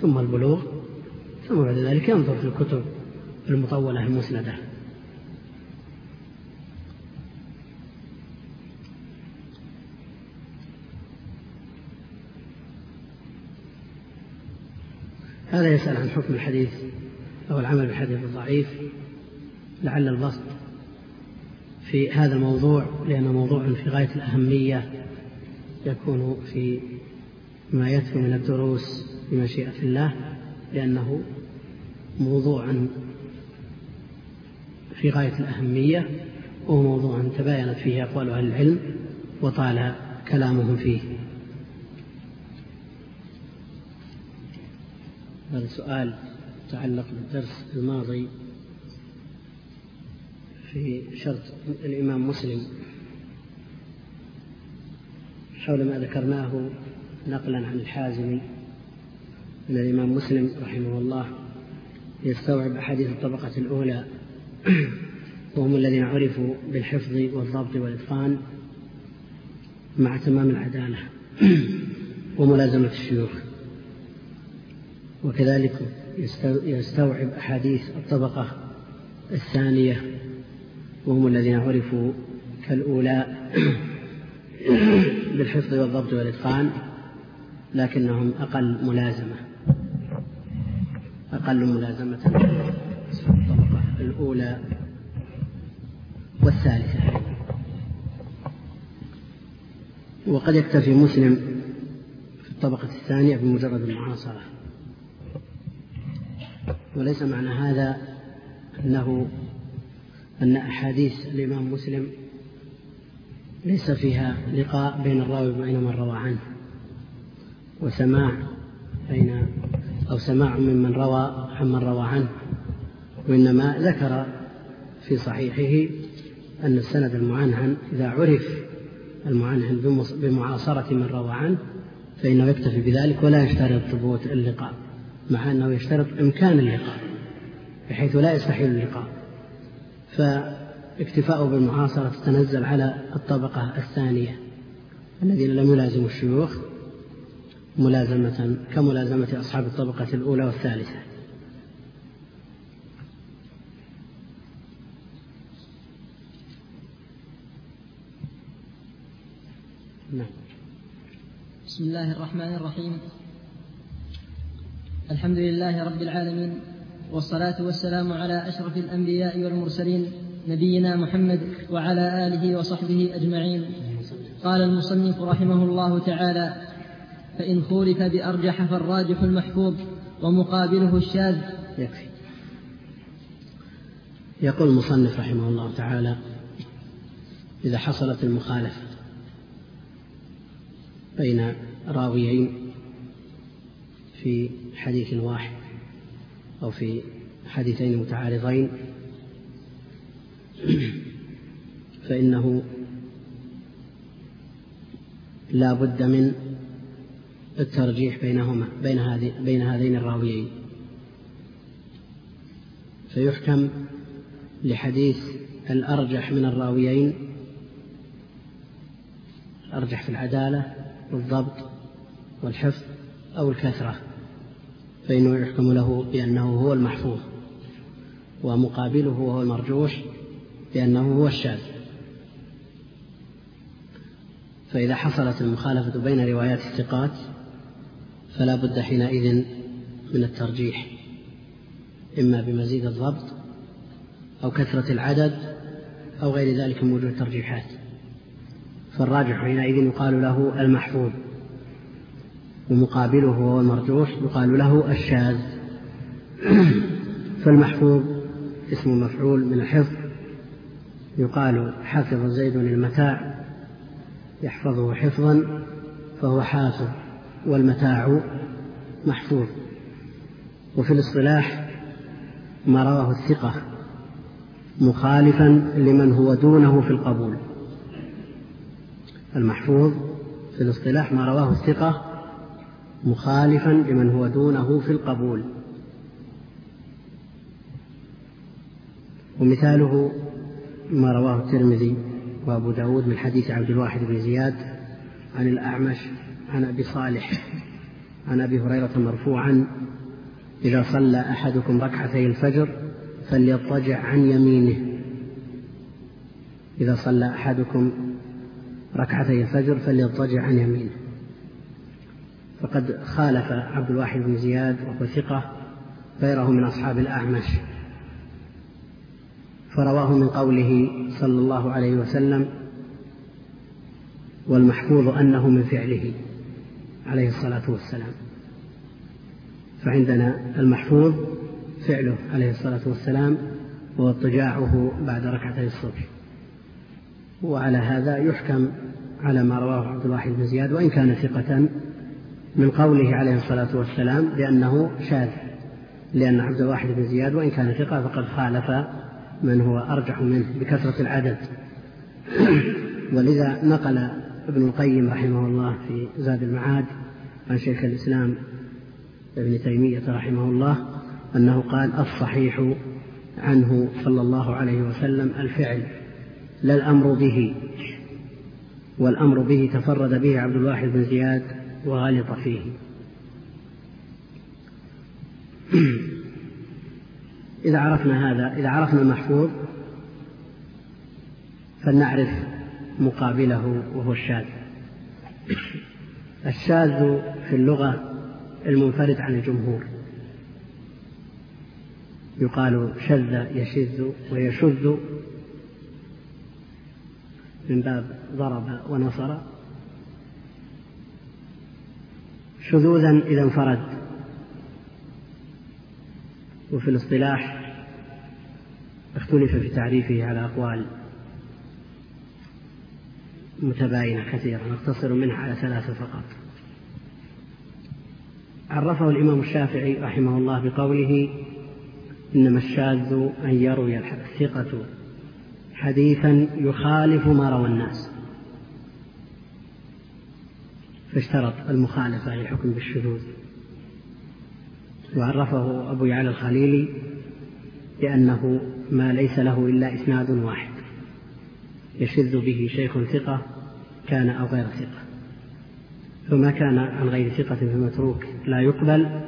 ثم البلوغ ثم بعد ذلك ينظر في الكتب المطولة المسندة. هذا يسأل عن حكم الحديث أو العمل بالحديث الضعيف لعل البسط في هذا الموضوع لأنه موضوع في غاية الأهمية يكون في ما يتلو من الدروس بمشيئة الله لأنه موضوع في غاية الأهمية وهو موضوع تباينت فيه أقوال أهل العلم وطال كلامهم فيه. هذا سؤال يتعلق بالدرس الماضي في شرط الإمام مسلم. حول ما ذكرناه نقلا عن الحازمي أن الإمام مسلم رحمه الله يستوعب أحاديث الطبقة الأولى وهم الذين عرفوا بالحفظ والضبط والإتقان مع تمام العدالة وملازمة الشيوخ. وكذلك يستوعب أحاديث الطبقة الثانية وهم الذين عرفوا كالأولى بالحفظ والضبط والإتقان لكنهم أقل ملازمة. أقل ملازمة الطبقة الأولى والثالثة. وقد يكتفي مسلم في الطبقة الثانية بمجرد المعاصرة. وليس معنى هذا أنه أن أحاديث الإمام مسلم ليس فيها لقاء بين الراوي وبين من روى عنه وسماع بين أو سماع ممن روى عمن روى عنه وإنما ذكر في صحيحه أن السند المعنعن إذا عرف المعنعن بمعاصرة من روى عنه فإنه يكتفي بذلك ولا يشترط ثبوت اللقاء. مع أنه يشترط إمكان اللقاء بحيث لا يستحيل اللقاء. فاكتفاؤه بالمعاصرة تتنزل على الطبقة الثانية الذين لم يلازموا الشيوخ ملازمة كملازمة أصحاب الطبقة الأولى والثالثة. نعم. بسم الله الرحمن الرحيم. الحمد لله رب العالمين والصلاة والسلام على أشرف الأنبياء والمرسلين نبينا محمد وعلى آله وصحبه أجمعين. قال المصنف رحمه الله تعالى فإن خولف بأرجح فالراجح المحفوظ ومقابله الشاذ. يكفي. يقول المصنف رحمه الله تعالى إذا حصلت المخالفة بين راويين في حديث واحد أو في حديثين متعارضين. فإنه لا بد من الترجيح بينهما بين هذه بين هذين الراويين. فيحكم لحديث الأرجح من الراويين الأرجح في العدالة والضبط والحفظ أو الكثرة. فإنه يحكم له بأنه هو المحفوظ ومقابله وهو المرجوح بأنه هو الشاذ. فإذا حصلت المخالفة بين روايات الثقات فلا بد حينئذ من الترجيح إما بمزيد الضبط أو كثرة العدد أو غير ذلك من وجوه الترجيحات فالراجح حينئذ يقال له المحفوظ. ومقابله وهو المرجوح يقال له الشاذ. فالمحفوظ اسم مفعول من الحفظ. يقال حفظ زيد المتاع يحفظه حفظا فهو حافظ والمتاع محفوظ. وفي الاصطلاح ما رواه الثقة مخالفا لمن هو دونه في القبول. المحفوظ في الاصطلاح ما رواه الثقة مخالفا لمن هو دونه في القبول. ومثاله ما رواه الترمذي وأبو داود من حديث عبد الواحد بن زياد عن الأعمش عن أبي صالح عن أبي هريرة مرفوعا إذا صلى أحدكم ركعتي الفجر فليضطجع عن يمينه. إذا صلى أحدكم ركعتي الفجر فليضطجع عن يمينه. فقد خالف عبد الواحد بن زياد وهو ثقة غيره من أصحاب الأعمش. فرواه من قوله صلى الله عليه وسلم والمحفوظ أنه من فعله عليه الصلاة والسلام. فعندنا المحفوظ فعله عليه الصلاة والسلام هو اضطجاعه بعد ركعتي الصبح. وعلى هذا يحكم على ما رواه عبد الواحد بن زياد وإن كان ثقة من قوله عليه الصلاة والسلام بأنه شاذ لأن عبد الواحد بن زياد وإن كان ثقة فقد خالف من هو أرجح منه بكثرة العدد. ولذا نقل ابن القيم رحمه الله في زاد المعاد عن شيخ الإسلام ابن تيمية رحمه الله أنه قال الصحيح عنه صلى الله عليه وسلم الفعل لا الأمر به والأمر به تفرد به عبد الواحد بن زياد وغلط فيه. إذا عرفنا هذا إذا عرفنا المحفوظ فلنعرف مقابله وهو الشاذ. الشاذ في اللغة المنفرد عن الجمهور. يقال شذ يشذ ويشذ من باب ضرب ونصر. شذوذا إذا انفرد. وفي الاصطلاح اختلف في تعريفه على أقوال متباينة كثيرة نقتصر منها على ثلاثة فقط. عرفه الإمام الشافعي رحمه الله بقوله إنما الشاذ أن يروي الثقة حديثا يخالف ما روى الناس. فاشترط المخالفة للحكم بالشذوذ. وعرفه أبو يعلى الخليلي بأنه ما ليس له إلا إسناد واحد. يشذ به شيخ ثقة كان أو غير ثقة. فما كان عن غير ثقة فمتروك لا يقبل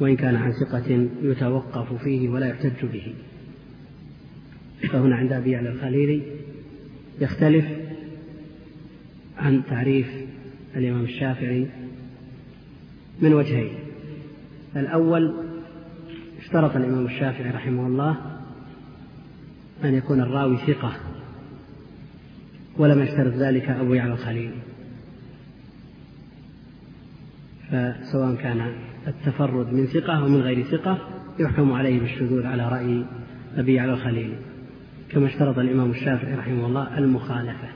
وإن كان عن ثقة يتوقف فيه ولا يحتج به. فهنا عند أبي يعلى الخليلي يختلف عن تعريف الإمام الشافعي من وجهين. الأول اشترط الإمام الشافعي رحمه الله أن يكون الراوي ثقة ولم يشترط ذلك أبو يعلى الخليلي فسواء كان التفرد من ثقة أو من غير ثقة يحكم عليه بالشذوذ على رأي أبي على الخليل كما اشترط الإمام الشافعي رحمه الله المخالفة.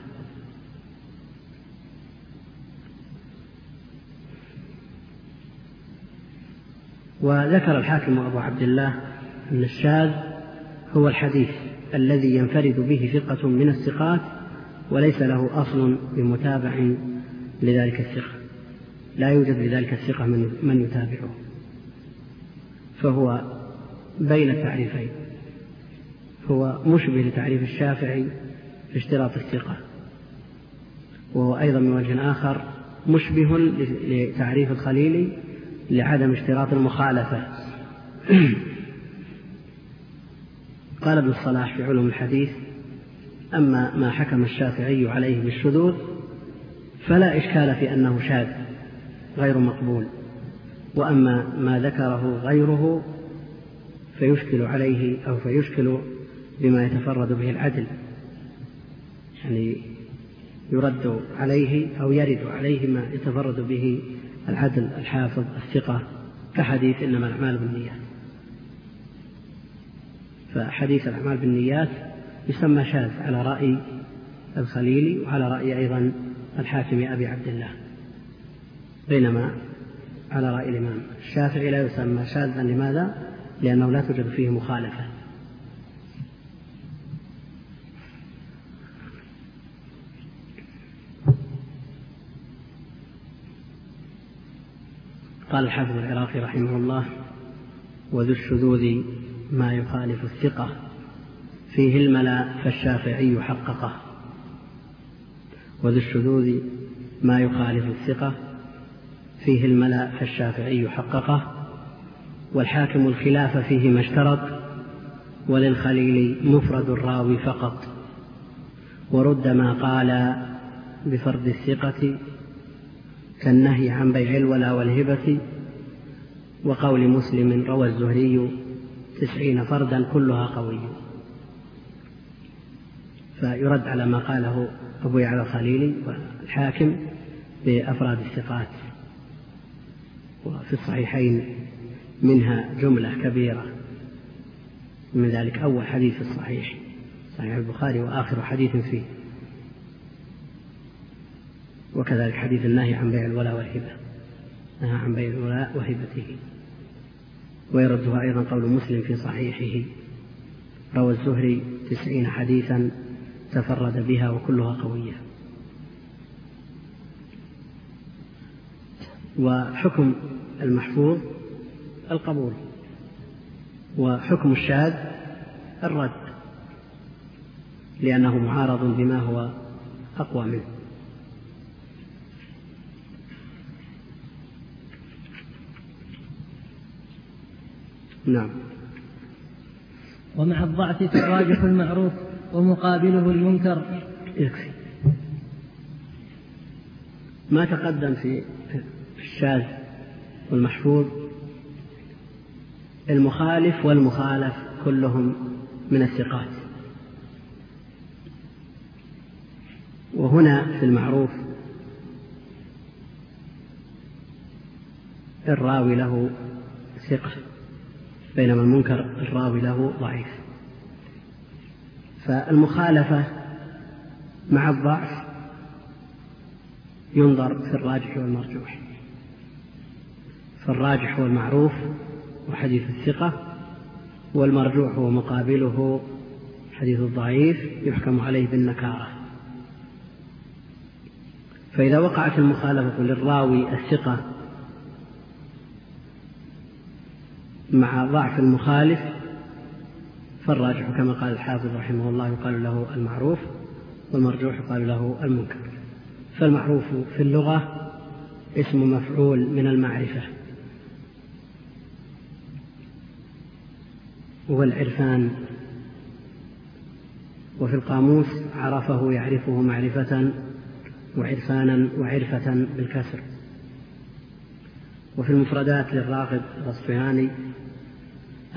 وذكر الحاكم أبو عبد الله أن الشاذ هو الحديث الذي ينفرد به ثقة من الثقات وليس له أصل بمتابع لذلك الثقة. لا يوجد لذلك الثقة من, من يتابعه. فهو بين التعريفين. هو مشبه لتعريف الشافعي في اشتراط الثقة. وهو أيضا من وجه آخر مشبه لتعريف الخليلي لعدم اشتراط المخالفة. قال ابن الصلاح في علوم الحديث أما ما حكم الشافعي عليه بالشذوذ فلا إشكال في أنه شاذ غير مقبول. وأما ما ذكره غيره فيشكل عليه أو فيشكل بما يتفرد به العدل يعني يرد عليه أو يرد عليه ما يتفرد به العدل الحافظ الثقة كحديث إنما الأعمال بالنيات. فحديث الأعمال بالنيات يسمى شاذ على رأي الخليلي وعلى رأي أيضا الحاكم أبي عبد الله بينما على رأي الإمام الشافعي لا يسمى شاذا. لماذا؟ لأنه لا توجد فيه مخالفة. قال الحافظ العراقي رحمه الله وذو الشذوذ ما يخالف الثقة فيه الملا فالشافعي حققه. وذو الشذوذ ما يخالف الثقة فيه الملا فالشافعي حققه والحاكم الخلاف فيه ما اشترط وللخليل مفرد الراوي فقط ورد ما قال بفرد الثقة كالنهي عن بيع الولا والهبة وقول مسلم روى الزهري تسعين فردا كلها قوي. فيرد على ما قاله أبو يعلى الخليلي والحاكم بأفراد الثقات. وفي الصحيحين منها جملة كبيرة. من ذلك أول حديث الصحيح صحيح البخاري وآخر حديث فيه. وكذلك حديث النهي عن بيع الولاء والهبة. نهى عن بيع الولاء وهبته. ويردها أيضا قول مسلم في صحيحه. روى الزهري تسعين حديثا تفرد بها وكلها قوية. وحكم المحفوظ القبول. وحكم الشاذ الرد. لأنه معارض بما هو أقوى منه. نعم. ومع الضعف فالراجح المعروف ومقابله المنكر. يكفي. ما تقدم في الشاذ والمحفوظ المخالف والمخالف كلهم من الثقات. وهنا في المعروف الراوي له ثقة. بينما المنكر الراوي له ضعيف. فالمخالفة مع الضعف ينظر في الراجح والمرجوح. فالراجح هو المعروف وحديث الثقة والمرجوح هو مقابله حديث الضعيف يحكم عليه بالنكارة. فإذا وقعت المخالفة للراوي الثقة مع ضعف المخالف فالراجح كما قال الحافظ رحمه الله يقال له المعروف والمرجوح يقال له المنكر. فالمعروف في اللغة اسم مفعول من المعرفة وهو العرفان وفي القاموس عرفه يعرفه معرفة وعرفانا وعرفة بالكسر. وفي المفردات للراغب الأصفهاني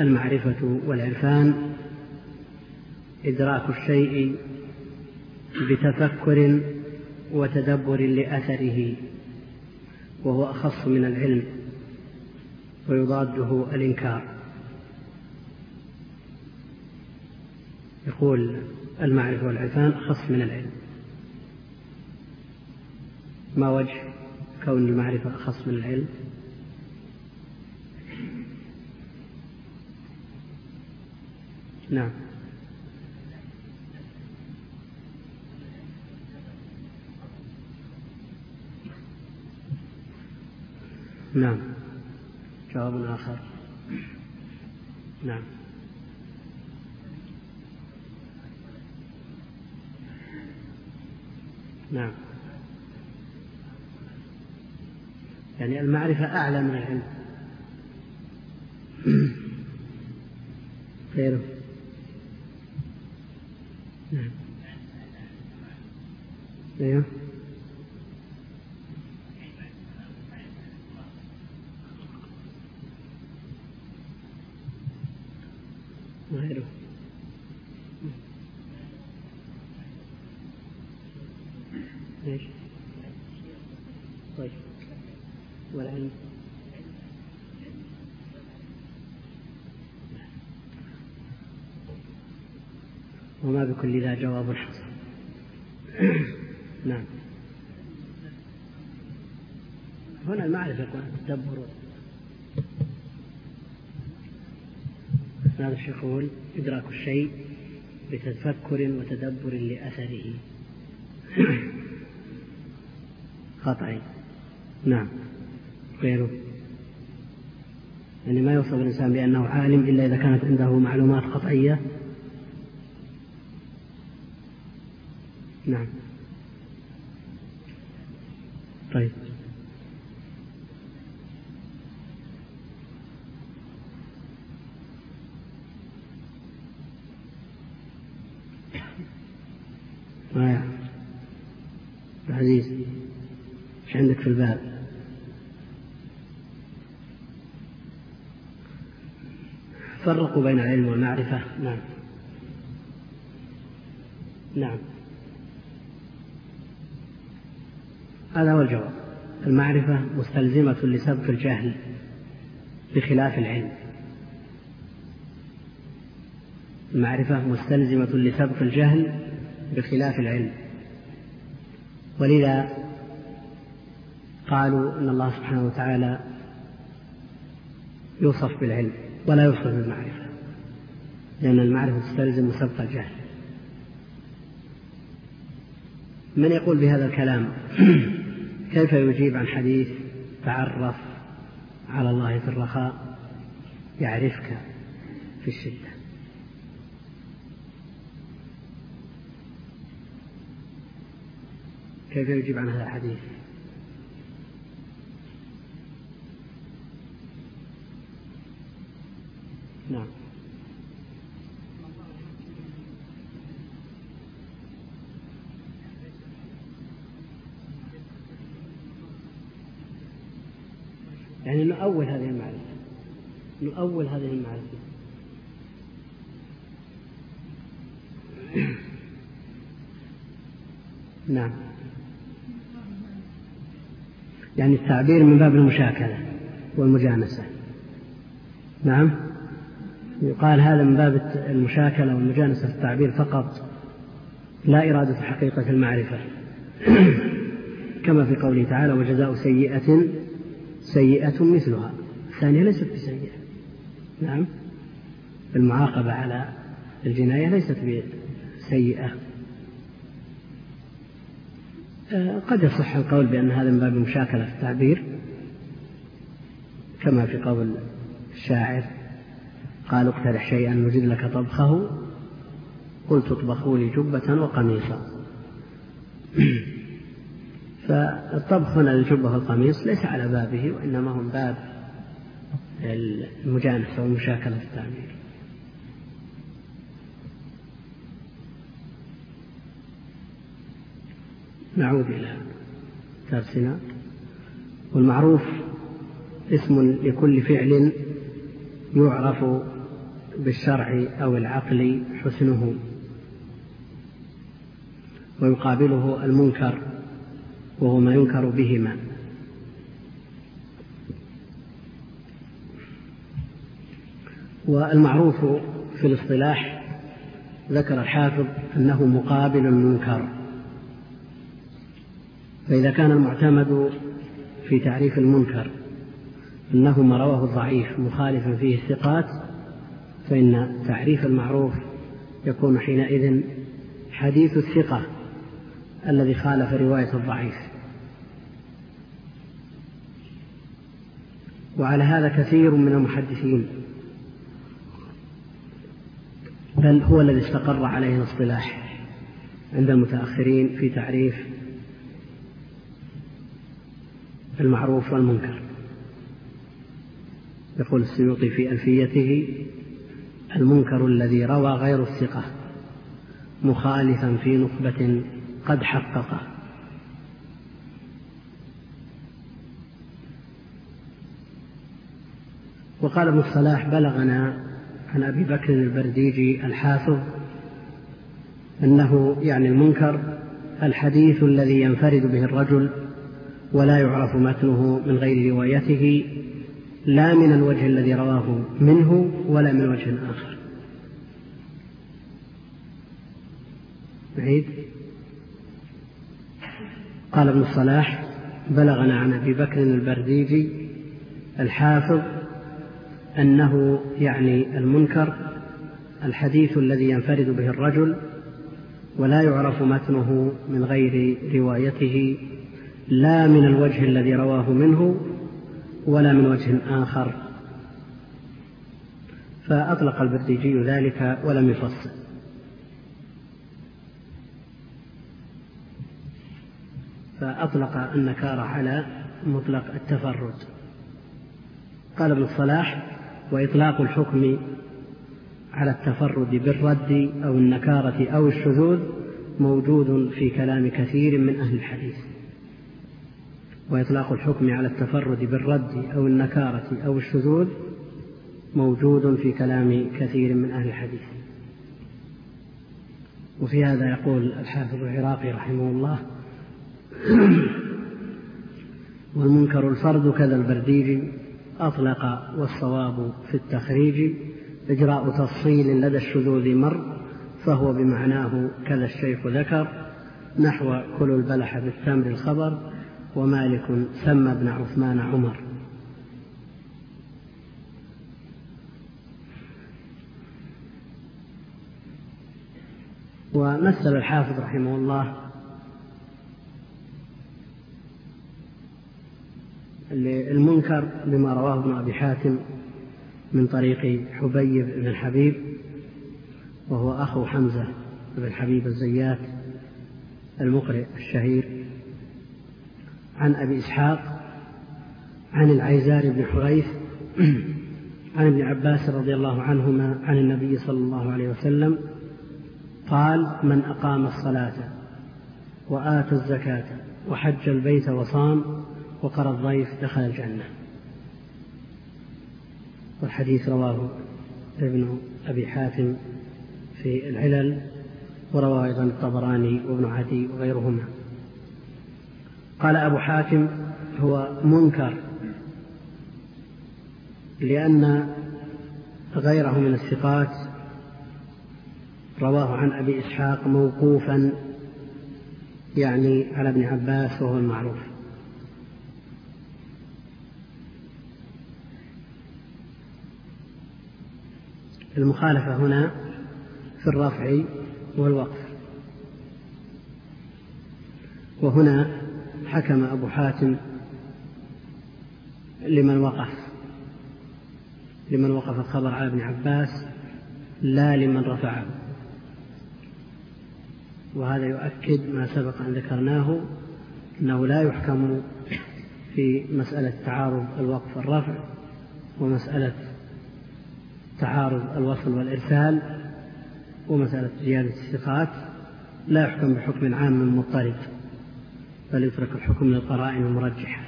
المعرفة والعرفان إدراك الشيء بتفكر وتدبر لأثره وهو أخص من العلم ويضاده الإنكار. يقول المعرفة والعرفان أخص من العلم. ما وجه كون المعرفة أخص من العلم؟ نعم. نعم. جواب آخر نعم. نعم. يعني المعرفة أعلى من العلم. غيره. there. يقول إدراك الشيء بتفكر وتدبر لأثره. خطأ. نعم. غيره. يعني ما يوصف الإنسان بأنه عالم إلا إذا كانت عنده معلومات قطعية نعم. طيب. في الباب فرقوا بين العلم والمعرفة. نعم. نعم. هذا هو الجواب. المعرفة مستلزمة لسبق الجهل بخلاف العلم. المعرفة مستلزمة لسبق الجهل بخلاف العلم. ولذا قالوا إن الله سبحانه وتعالى يوصف بالعلم ولا يوصف بالمعرفة لأن المعرفة تستلزم سبق الجهل. من يقول بهذا الكلام؟ كيف يجيب عن حديث تعرف على الله في الرخاء يعرفك في الشدة. كيف يجيب عن هذا الحديث؟ نعم. يعني نؤول هذه المعرفة. نؤول هذه المعرفة. نعم. يعني التعبير من باب المشاكلة والمجانسة. نعم. يقال هذا من باب المشاكلة والمجانسة في التعبير فقط. لا إرادة حقيقة المعرفة. كما في قوله تعالى وجزاء سيئة سيئة مثلها. الثانية ليست بسيئة. نعم. المعاقبة على الجناية ليست بسيئة. آه، قد يصح القول بأن هذا من باب المشاكلة في التعبير كما في قول الشاعر. قال اقترح شيئا نجد لك طبخه. قلت اطبخوا لي جبة وقميصا. فالطبخ هنا للجبة والقميص ليس على بابه وإنما هو من باب المجانسة والمشاكلة في التعبير نعود إلى درسنا. والمعروف اسم لكل فعل يعرف بالشرع أو العقل حسنه. ويقابله المنكر وهو ما ينكر بهما. والمعروف في الاصطلاح ذكر الحافظ أنه مقابل المنكر. فإذا كان المعتمد في تعريف المنكر أنه ما رواه الضعيف مخالفا فيه الثقات فإن تعريف المعروف يكون حينئذ حديث الثقة الذي خالف رواية الضعيف. وعلى هذا كثير من المحدثين بل هو الذي استقر عليه الاصطلاح عند المتأخرين في تعريف المعروف والمنكر. يقول السيوطي في ألفيته المنكر الذي روى غير الثقة مخالفا في نخبة قد حققه وقال ابن الصلاح بلغنا عن أبي بكر البرديجي الحافظ أنه يعني المنكر الحديث الذي ينفرد به الرجل ولا يعرف متنه من غير روايته لا من الوجه الذي رواه منه ولا من وجه آخر بعيد؟ قال ابن الصلاح بلغنا عن أبي بكر البرديجي الحافظ أنه يعني المنكر الحديث الذي ينفرد به الرجل ولا يعرف متنه من غير روايته لا من الوجه الذي رواه منه ولا من وجه آخر. فأطلق البرديجي ذلك ولم يفصل فأطلق النكارة على مطلق التفرد. قال ابن الصلاح وإطلاق الحكم على التفرد بالرد أو النكارة أو الشذوذ موجود في كلام كثير من أهل الحديث. وإطلاق الحكم على التفرد بالرد أو النكارة أو الشذوذ موجود في كلام كثير من أهل الحديث. وفي هذا يقول الحافظ العراقي رحمه الله والمنكر الفرد كذا البرديجي أطلق والصواب في التخريج. إجراء تفصيل لدى الشذوذ مر فهو بمعناه كذا الشيخ ذكر نحو كل البلح بالتمر الخبر. ومالك سمى ابن عثمان عمر. ومثل الحافظ رحمه الله المنكر بما رواه ابن أبي حاتم من طريق حبيب بن حبيب وهو أخو حمزة بن حبيب الزيات المقرئ الشهير. عن أبي إسحاق عن العيزار بن حريث عن ابن عباس رضي الله عنهما عن النبي صلى الله عليه وسلم قال من أقام الصلاة وآتى الزكاة وحج البيت وصام وقرى الضيف دخل الجنة. والحديث رواه ابن أبي حاتم في العلل ورواه أيضا الطبراني وابن عدي وغيرهما. قال أبو حاتم هو منكر لأن غيره من الثقات رواه عن أبي إسحاق موقوفا يعني على ابن عباس وهو المعروف. المخالفة هنا في الرفع والوقف. وهنا حكم أبو حاتم لمن وقف لمن وقف الخبر على ابن عباس لا لمن رفعه. وهذا يؤكد ما سبق أن ذكرناه أنه لا يحكم في مسألة تعارض الوقف والرفع ومسألة تعارض الوصل والإرسال ومسألة زيادة الثقات لا يحكم بحكم عام مضطرد بل يترك الحكم للقرائن المرجحة.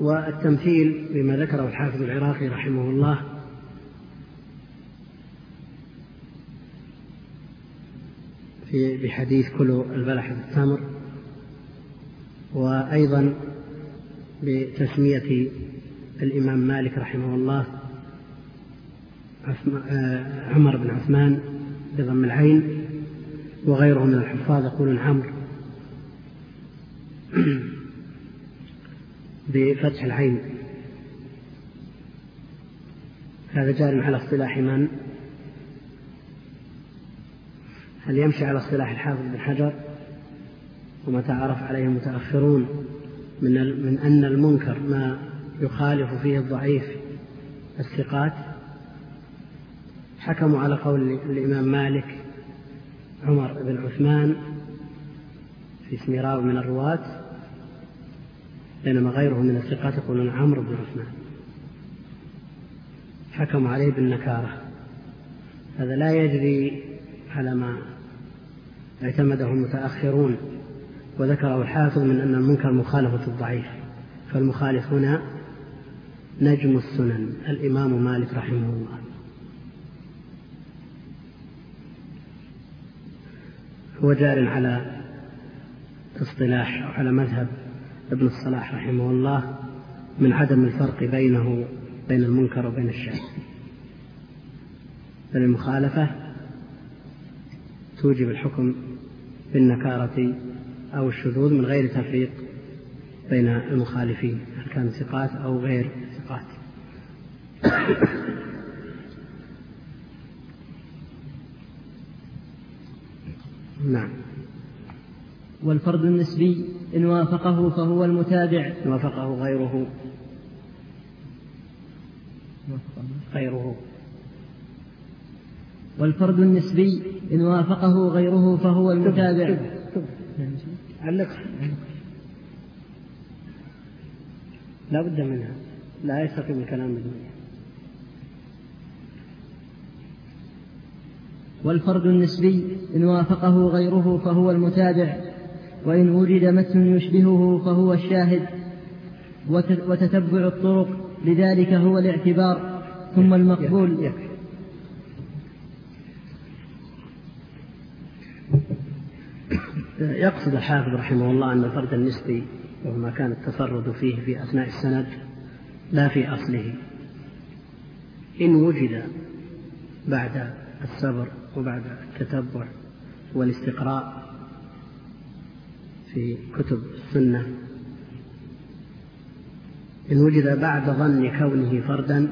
والتمثيل بما ذكره الحافظ العراقي رحمه الله في بحديث كلوا البلح بالتمر وأيضا بتسمية الإمام مالك رحمه الله آه، عمر بن عثمان بضم العين وغيره من الحفاظ يقولون عمرو بفتح العين. هذا جار على اصطلاح من؟ هل يمشي على اصطلاح الحافظ بن حجر؟ وما تعرف عليه المتأخرون من من أن المنكر ما يخالف فيه الضعيف الثقات؟ حكموا على قول الإمام مالك عمر بن عثمان في اسم راوي من الرواة بينما غيره من الثقات يقولون عمرو بن عثمان. حكموا عليه بالنكارة. هذا لا يجري على ما اعتمده المتأخرون وذكره الحافظ من أن المنكر مخالفة الضعيف. فالمخالف هنا نجم السنن الإمام مالك رحمه الله. هو جار على اصطلاح أو على مذهب ابن الصلاح رحمه الله من عدم الفرق بينه بين المنكر وبين الشاذ بل المخالفة توجب الحكم بالنكارة أو الشذوذ من غير تفريق بين المخالفين هل كانوا ثقات أو غير ثقات. نعم. والفرد النسبي إن وافقه فهو المتابع. إن وافقه غيره. غيره. والفرد النسبي إن وافقه غيره فهو المتابع. علق. لا بد منها. لا يستقيم الكلام بدون والفرد النسبي إن وافقه غيره فهو المتابع وإن وجد متن يشبهه فهو الشاهد وتتبع الطرق لذلك هو الاعتبار ثم المقبول. يكفي يقصد الحافظ رحمه الله أن الفرد النسبي وهو ما كان التفرد فيه في أثناء السند لا في أصله. إن وجد بعد الصبر وبعد التتبع والاستقراء في كتب السنة. إن وجد بعد ظن كونه فردا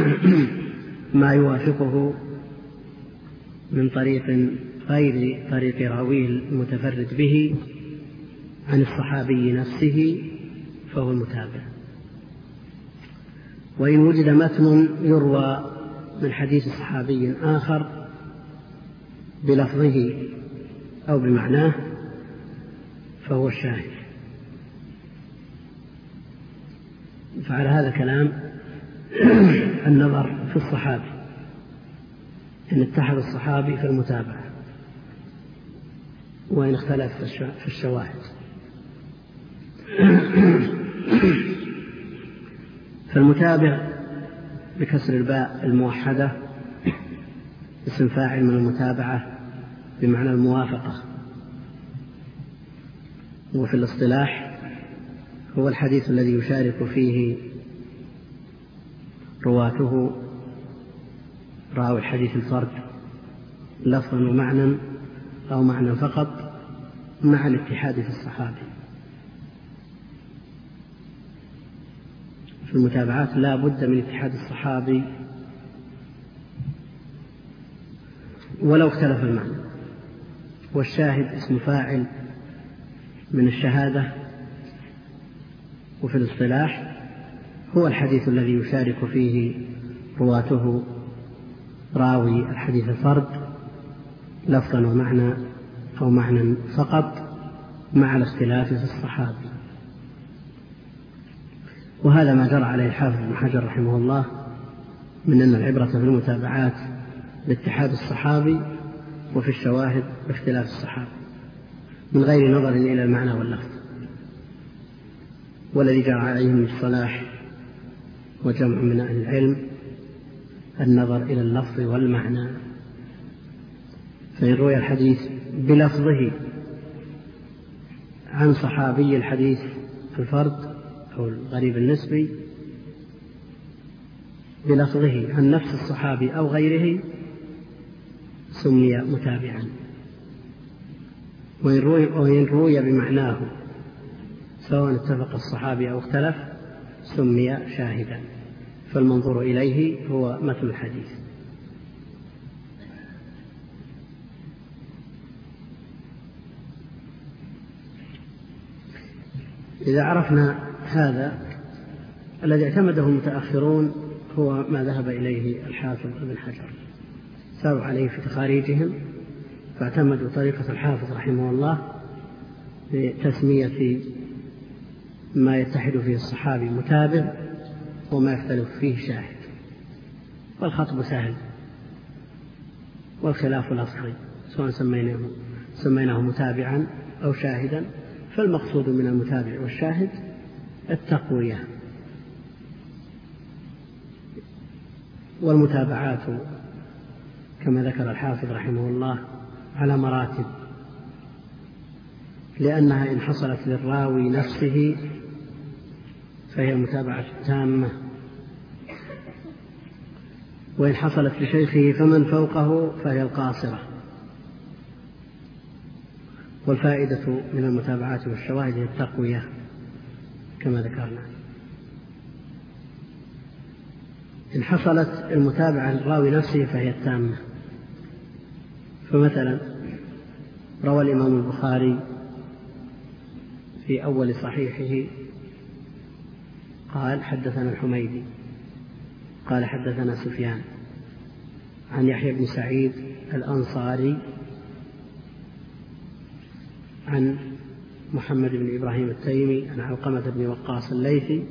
ما يوافقه من طريق غير طريق راويه المتفرد به عن الصحابي نفسه فهو المتابع. وإن وجد متن يروى من حديث صحابي آخر بلفظه أو بمعناه فهو الشاهد. فعلى هذا الكلام النظر في الصحابي إن اتحد الصحابي في المتابعة وإن اختلف في الشواهد. فالمتابع بكسر الباء الموحدة اسم فاعل من المتابعة بمعنى الموافقة. وفي الاصطلاح هو الحديث الذي يشارك فيه رواته راوي الحديث الفرد لفظا ومعنى أو معنى فقط مع الاتحاد في الصحابي في المتابعات لا بد من اتحاد الصحابي ولو اختلف المعنى. والشاهد اسم فاعل من الشهادة وفي الاصطلاح هو الحديث الذي يشارك فيه رواته راوي الحديث الفرد لفظا ومعنى أو معنى فقط مع الاختلاف في الصحابي وهذا ما جرى عليه الحافظ بن حجر رحمه الله من أن العبرة في المتابعات باتحاد الصحابي وفي الشواهد باختلاف الصحابة من غير نظر إلى المعنى واللفظ. والذي جرى عليه من الصلاح وجمع من أهل العلم النظر إلى اللفظ والمعنى. فإن روي الحديث بلفظه عن صحابي الحديث الفرد أو الغريب النسبي بلفظه عن نفس الصحابي أو غيره سمي متابعا. وإن روي, وإن روي بمعناه سواء اتفق الصحابي أو اختلف سمي شاهدا. فالمنظور إليه هو متن الحديث. إذا عرفنا هذا الذي اعتمده المتأخرون هو ما ذهب إليه الحافظ ابن حجر. ساروا عليه في تخاريجهم فاعتمدوا طريقة الحافظ رحمه الله بتسمية ما يتحد فيه الصحابي متابع وما يختلف فيه شاهد. والخطب سهل. والخلاف الأصلي سواء سميناه سميناه متابعا أو شاهدا فالمقصود من المتابع والشاهد التقوية. والمتابعات كما ذكر الحافظ رحمه الله على مراتب. لأنها إن حصلت للراوي نفسه فهي المتابعة التامة وإن حصلت لشيخه فمن فوقه فهي القاصرة. والفائدة من المتابعات والشواهد هي التقوية كما ذكرنا. إن حصلت المتابعة للراوي نفسه فهي التامة. فمثلا روى الإمام البخاري في أول صحيحه قال حدثنا الحميدي قال حدثنا سفيان عن يحيى بن سعيد الأنصاري عن محمد بن إبراهيم التيمي عن علقمة بن وقاص الليثي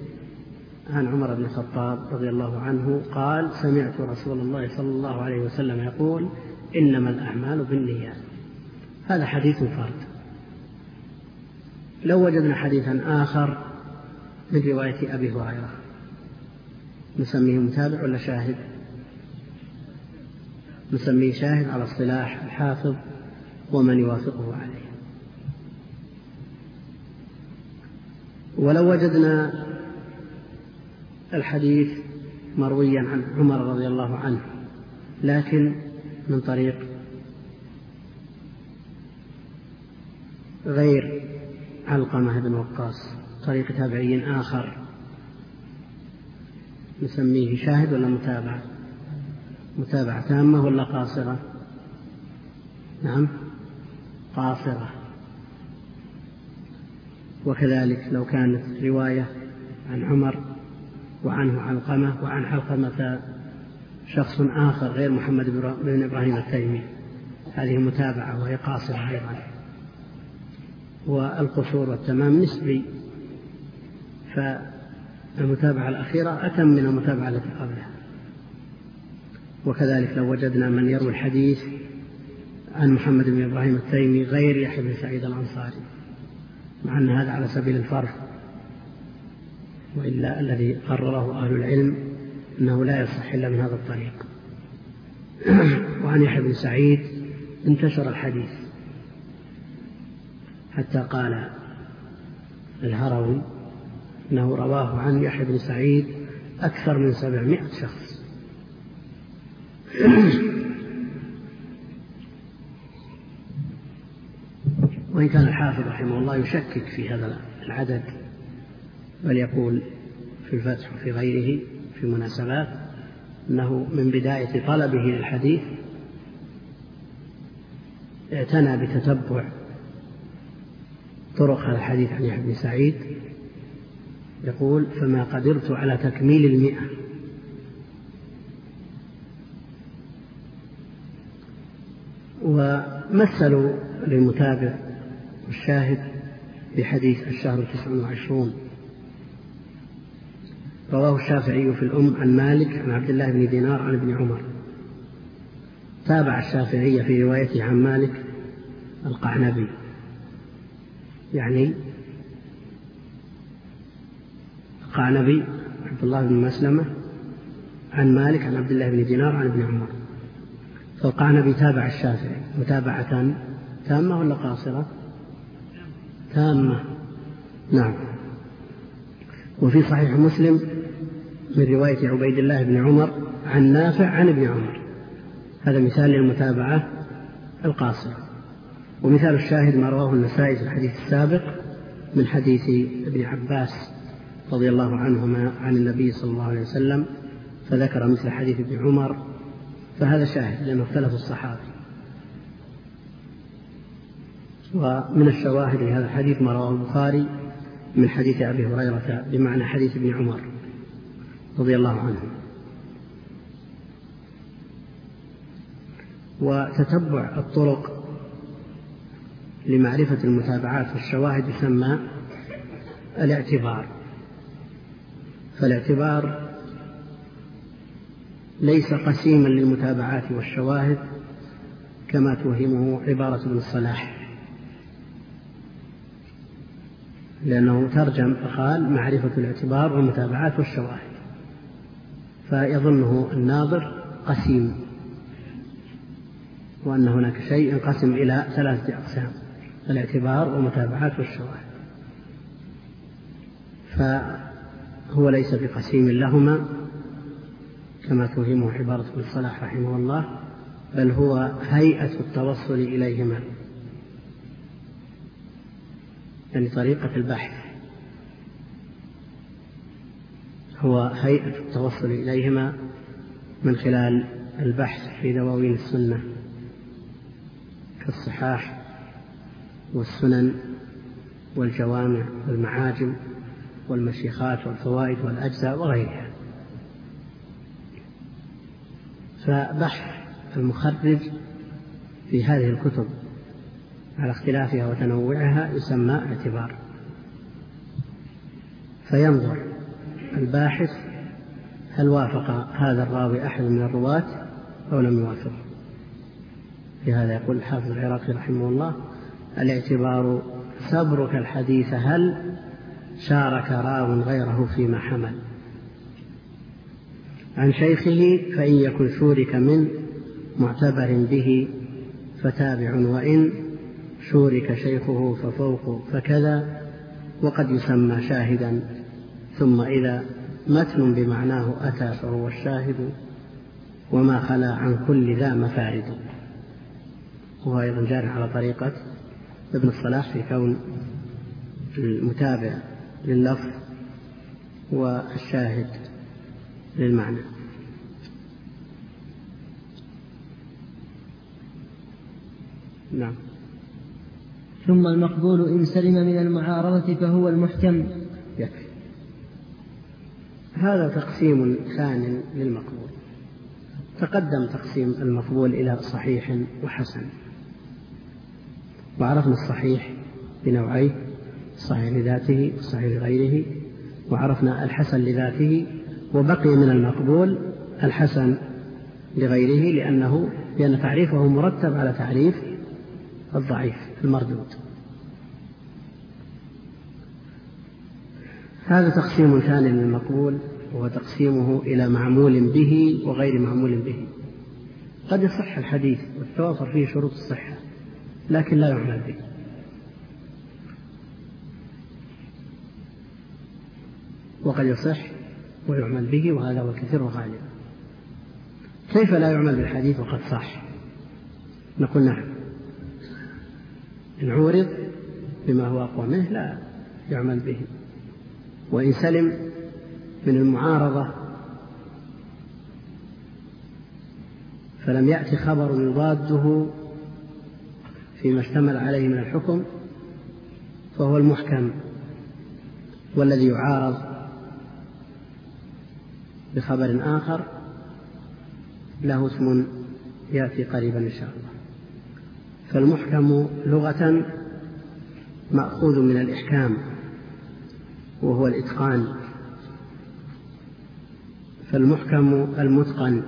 عن عمر بن الخطاب رضي الله عنه قال سمعت رسول الله صلى الله عليه وسلم يقول إنما الأعمال بالنيات. هذا حديث فرد. لو وجدنا حديثا آخر من رواية أبي هريرة نسميه متابع ولا شاهد؟ نسميه شاهد على اصطلاح الحافظ ومن يوافقه عليه. ولو وجدنا الحديث مرويا عن عمر رضي الله عنه لكن من طريق غير علقمة بن وقاص طريق تابعي آخر. نسميه شاهد ولا متابعة متابعة تامة ولا قاصرة؟ نعم قاصرة. وكذلك لو كانت رواية عن عمر وعنه علقمة وعن علقمة شخص آخر غير محمد بن إبراهيم التيمي. هذه متابعة وهي قاصرة أيضا. والقصور والتمام نسبي. فالمتابعة الأخيرة أتم من المتابعة التي قبلها. وكذلك لو وجدنا من يروي الحديث عن محمد بن إبراهيم التيمي غير يحيى بن سعيد الأنصاري مع أن هذا على سبيل الفرق وإلا الذي قرره أهل العلم أنه لا يصح إلا من هذا الطريق. وعن يحيى بن سعيد انتشر الحديث حتى قال الهروي أنه رواه عن يحيى بن سعيد أكثر من سبعمائة شخص. وإن كان الحافظ رحمه الله يشكك في هذا العدد بل يقول في الفتح وفي غيره في مناسبات أنه من بداية طلبه للحديث اعتنى بتتبع طرق هذا الحديث عن يحيى بن سعيد يقول فما قدرت على تكميل المئة ومثلوا للمتابع والشاهد بحديث الشهر تسع وعشرون رواه الشافعي في الأم عن مالك عن عبد الله بن دينار عن ابن عمر. تابع الشافعي في روايته عن مالك القعنبي يعني القعنبي عبد الله بن مسلمة عن مالك عن عبد الله بن دينار عن ابن عمر. فالقعنبي تابع الشافعي. متابعة تامة ولا قاصرة؟ تامة. نعم. وفي صحيح مسلم من رواية عبيد الله بن عمر عن نافع عن ابن عمر. هذا مثال للمتابعة القاصرة. ومثال الشاهد ما رواه النسائي في الحديث السابق من حديث ابن عباس رضي الله عنهما عن النبي صلى الله عليه وسلم فذكر مثل حديث ابن عمر فهذا شاهد لأنه اختلف الصحابة. ومن الشواهد لهذا الحديث ما رواه البخاري من حديث أبي هريرة بمعنى حديث ابن عمر. رضي الله عنه. وتتبع الطرق لمعرفة المتابعات والشواهد يسمى الاعتبار. فالاعتبار ليس قسيما للمتابعات والشواهد كما توهمه عبارة ابن الصلاح. لأنه ترجم فقال معرفة الاعتبار والمتابعات والشواهد. فيظنه الناظر قسيم وأن هناك شيء ينقسم إلى ثلاثة أقسام الاعتبار والمتابعات والشواهد. فهو ليس بقسيم لهما كما توهمه عبارة ابن صلاح رحمه الله بل هو هيئة التوصل إليهما يعني طريقة البحث. هو هيئة التوصل إليهما من خلال البحث في دواوين السنة كالصحاح والسنن والجوامع والمعاجم والمشيخات والفوائد والأجزاء وغيرها. فبحث المخرج في هذه الكتب على اختلافها وتنوعها يسمى اعتبار. فينظر الباحث هل وافق هذا الراوي أحد من الرواة أو لم يوافقه لهذا يقول الحافظ العراقي رحمه الله الاعتبار صبرك الحديث هل شارك راو غيره فيما حمل؟ عن شيخه فإن يكن شورك من معتبر به فتابع وإن شورك شيخه ففوق فكذا وقد يسمى شاهدا. ثم إذا متن بمعناه أتى فهو الشاهد وما خلا عن كل ذا مفارد. وهو أيضا جار على طريقة ابن الصلاح في كون المتابع لللفظ والشاهد للمعنى. نعم. ثم المقبول إن سلم من المعارضة فهو المحكم هذا تقسيم ثان للمقبول. تقدم تقسيم المقبول إلى صحيح وحسن. وعرفنا الصحيح بنوعيه الصحيح لذاته والصحيح لغيره. وعرفنا الحسن لذاته وبقي من المقبول الحسن لغيره لأنه لأن تعريفه مرتب على تعريف الضعيف المردود. هذا تقسيم ثاني للمقبول وهو تقسيمه إلى معمول به وغير معمول به. قد يصح الحديث وتتوافر فيه شروط الصحة لكن لا يعمل به. وقد يصح ويعمل به وهذا هو الكثير وغالب كيف لا يعمل بالحديث وقد صح؟ نقول نعم. إن عورض بما هو أقوى منه لا يعمل به. وإن سلم من المعارضة فلم يأتي خبر يضاده فيما اشتمل عليه من الحكم فهو المحكم والذي يعارض بخبر آخر له اسم يأتي قريبا إن شاء الله. فالمحكم لغة مأخوذ من الإحكام. وهو الإتقان. فالمحكم المتقن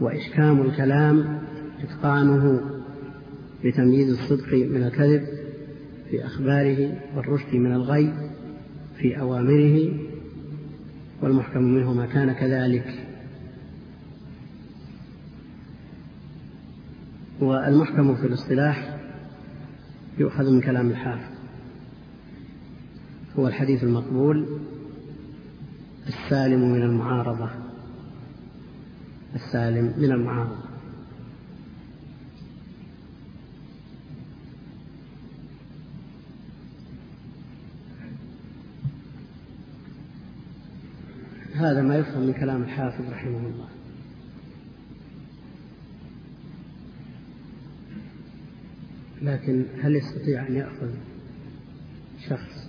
وإحكام الكلام إتقانه بتمييز الصدق من الكذب في أخباره والرشد من الغي في أوامره والمحكم منه ما كان كذلك. والمحكم في الاصطلاح يؤخذ من كلام الحافظ. هو الحديث المقبول السالم من المعارضة. السالم من المعارضة. هذا ما يفهم من كلام الحافظ رحمه الله. لكن هل يستطيع أن يأخذ شخص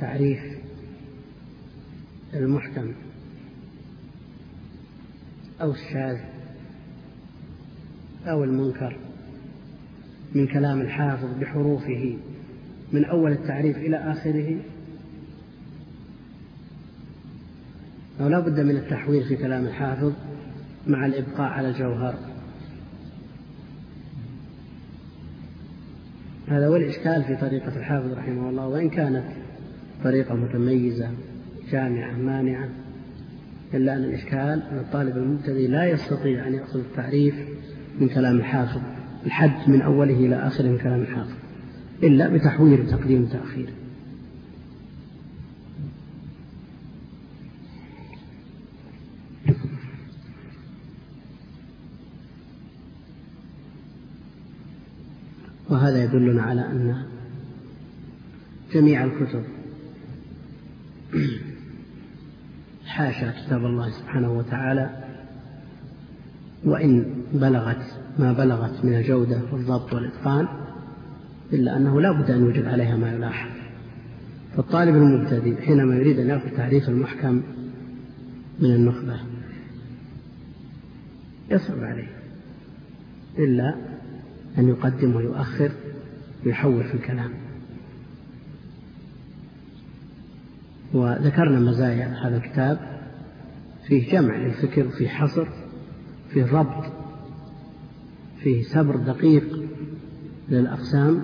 تعريف المحكم أو الشاذ أو المنكر من كلام الحافظ بحروفه من أول التعريف إلى آخره؟ أو لا بد من التحويل في كلام الحافظ مع الإبقاء على الجوهر. هذا هو الإشكال في طريقة الحافظ رحمه الله وإن كانت طريقة متميزة جامعة مانعة إلا أن الإشكال أن الطالب المبتدئ لا يستطيع أن يأخذ التعريف من كلام الحافظ الحد من أوله إلى آخره من كلام الحافظ إلا بتحويل تقديم وتأخير. وهذا يدلنا على أن جميع الكتب حاشا كتاب الله سبحانه وتعالى وإن بلغت ما بلغت من الجودة والضبط والإتقان إلا أنه لا بد أن يوجد عليها ما يلاحظ فالطالب المبتدئ حينما يريد أن يأخذ تعريف المحكم من النخبة يصعب عليه إلا أن يقدم ويؤخر ويحول في الكلام. وذكرنا مزايا هذا الكتاب فيه جمع للفكر فيه حصر فيه ربط فيه سبر دقيق للأقسام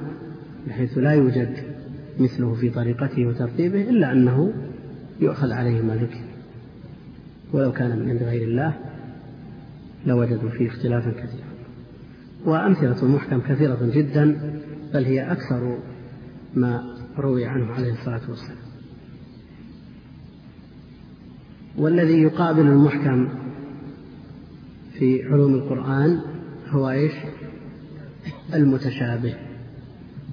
بحيث لا يوجد مثله في طريقته وترتيبه إلا أنه يؤخذ عليه ما ذكر ولو كان من عند غير الله لوجدوا فيه اختلافا كثيرا. وأمثلة المحكم كثيرة جدا بل هي أكثر ما روي عنه عليه الصلاة والسلام. والذي يقابل المحكم في علوم القرآن هو إيش؟ المتشابه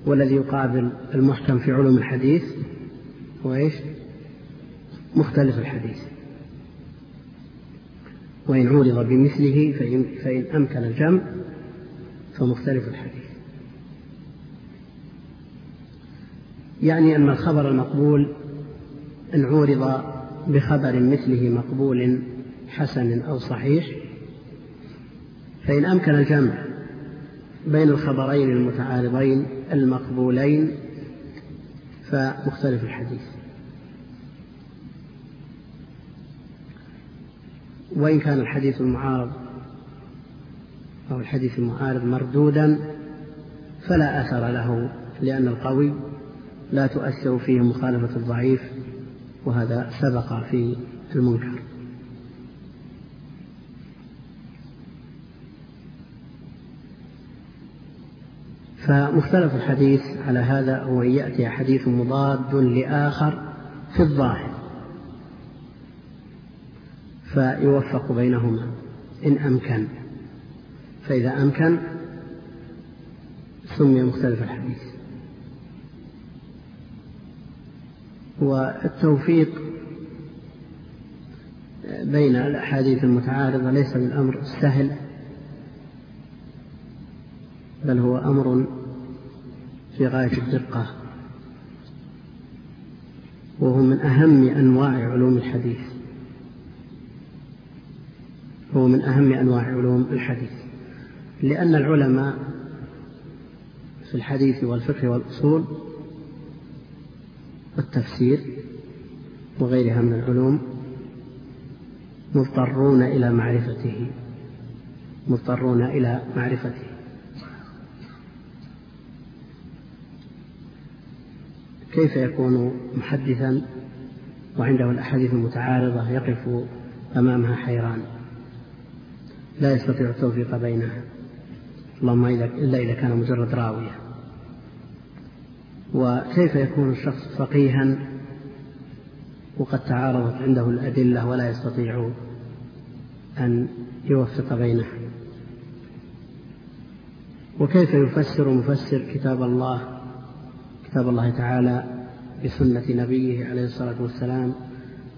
والذي يقابل المحكم في علوم الحديث هو إيش؟ مختلف الحديث وإن عورض بمثله فإن, فإن أمكن الجمع فمختلف الحديث يعني أن الخبر المقبول إن عورض بخبر مثله مقبول حسن أو صحيح فإن أمكن الجمع بين الخبرين المتعارضين المقبولين فمختلف الحديث. وإن كان الحديث المعارض أو الحديث المعارض مردودا فلا أثر له لأن القوي لا تؤثر فيه مخالفة الضعيف وهذا سبق في المنكر. فمختلف الحديث على هذا هو أن يأتي حديث مضاد لآخر في الظاهر. فيوفق بينهما. إن أمكن. فإذا أمكن سمي مختلف الحديث. والتوفيق بين الأحاديث المتعارضة ليس بالأمر السهل بل هو أمر في غاية الدقة وهو من أهم أنواع علوم الحديث هو من أهم أنواع علوم الحديث لأن العلماء في الحديث والفقه والأصول والتفسير وغيرها من العلوم مضطرون إلى معرفته مضطرون إلى معرفته. كيف يكون محدثا وعنده الأحاديث المتعارضة يقف أمامها حيران؟ لا يستطيع التوفيق بينها. اللهم إلا إذا كان مجرد راوية. وكيف يكون الشخص فقيها وقد تعارضت عنده الأدلة ولا يستطيع أن يوفق بينها. وكيف يفسر مفسر كتاب الله كتاب الله تعالى بسنة نبيه عليه الصلاة والسلام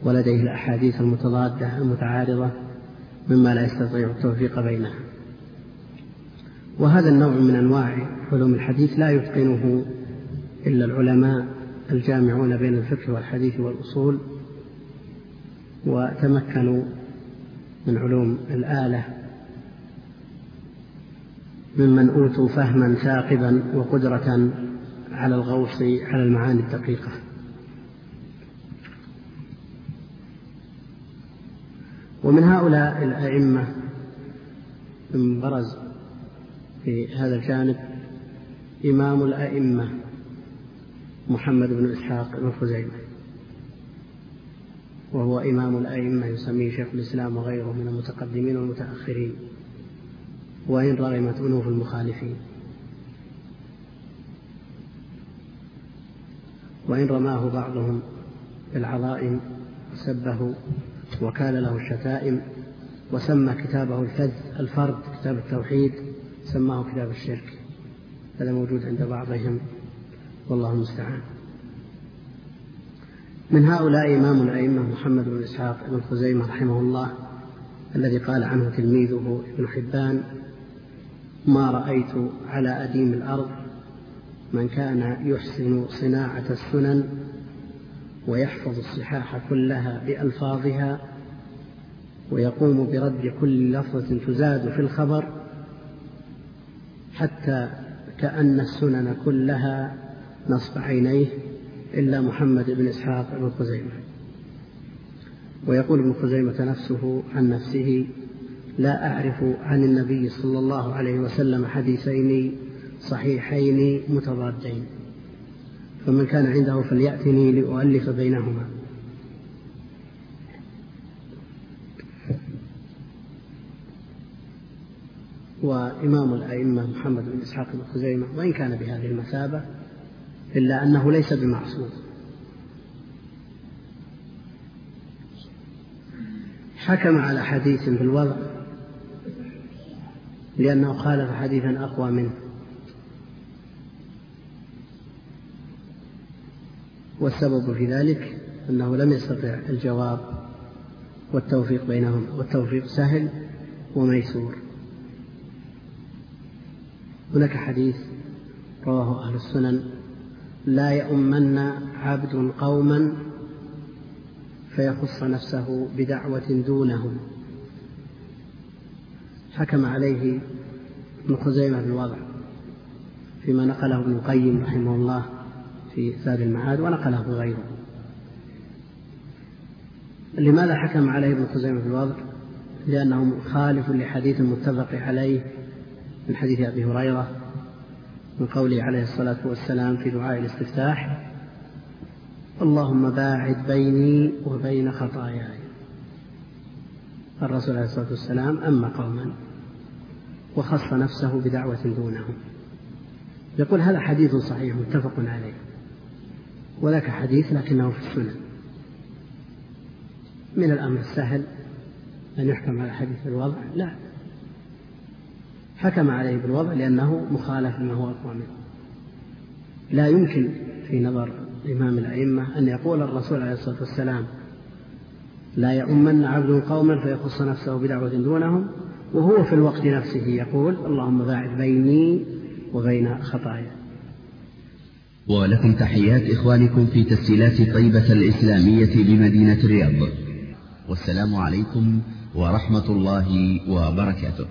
ولديه الأحاديث المتضادة المتعارضة مما لا يستطيع التوفيق بينها وهذا النوع من أنواع علوم الحديث لا يتقنه إلا العلماء الجامعون بين الفقه والحديث والأصول وتمكنوا من علوم الآلة ممن أوتوا فهما ثاقبا وقدرة على الغوص على المعاني الدقيقة. ومن هؤلاء الأئمة من برز في هذا الجانب إمام الأئمة محمد بن إسحاق بن خزيمة وهو إمام الأئمة يسميه شيخ الإسلام وغيره من المتقدمين والمتأخرين وإن رغمت أنوف المخالفين. وإن رماه بعضهم بالعظائم سبه وكال له الشتائم وسمى كتابه الفذ الفرد كتاب التوحيد سماه كتاب الشرك هذا موجود عند بعضهم. والله المستعان. من هؤلاء إمام الأئمة محمد بن إسحاق بن خزيمة رحمه الله الذي قال عنه تلميذه ابن حبان ما رأيت على أديم الأرض من كان يحسن صناعة السنن ويحفظ الصحاح كلها بألفاظها ويقوم برد كل لفظة تزاد في الخبر حتى كأن السنن كلها نصب عينيه إلا محمد بن إسحاق بن خزيمة. ويقول ابن خزيمة نفسه عن نفسه لا أعرف عن النبي صلى الله عليه وسلم حديثين صحيحين متضادين. فمن كان عنده فليأتني لأؤلف بينهما. وإمام الأئمة محمد بن إسحاق بن خزيمة وإن كان بهذه المثابة إلا أنه ليس بمعصوم. حكم على حديث بالوضع لأنه خالف حديثا أقوى منه. والسبب في ذلك أنه لم يستطع الجواب والتوفيق بينهم والتوفيق سهل وميسور. هناك حديث رواه أهل السنن لا يؤمن عبد قوما فيخص نفسه بدعوة دونهم. حكم عليه ابن خزيمة بالوضع فيما نقله ابن القيم رحمه الله في زاد المعاد ونقله غيره. لماذا حكم عليه ابن خزيمة بالوضع لأنه مخالف لحديث متفق عليه من حديث أبي هريرة من قوله عليه الصلاة والسلام في دعاء الاستفتاح اللهم باعد بيني وبين خطاياي. الرسول عليه الصلاة والسلام أما قوما وخص نفسه بدعوة دونهم. يقول هذا حديث صحيح متفق عليه وذاك حديث لكنه في السنن. من الأمر السهل أن يحكم على حديث الوضع؟ لا. حكم عليه بالوضع لأنه مخالف لما هو أقوى منه. لا يمكن في نظر إمام الأئمة أن يقول الرسول عليه الصلاة والسلام لا يؤمن عبد قوما فيخص نفسه بدعوة دونهم وهو في الوقت نفسه يقول اللهم باعد بيني وبين خطايا. ولكم تحيات إخوانكم في تسجيلات طيبة الإسلامية بمدينة الرياض. والسلام عليكم ورحمة الله وبركاته.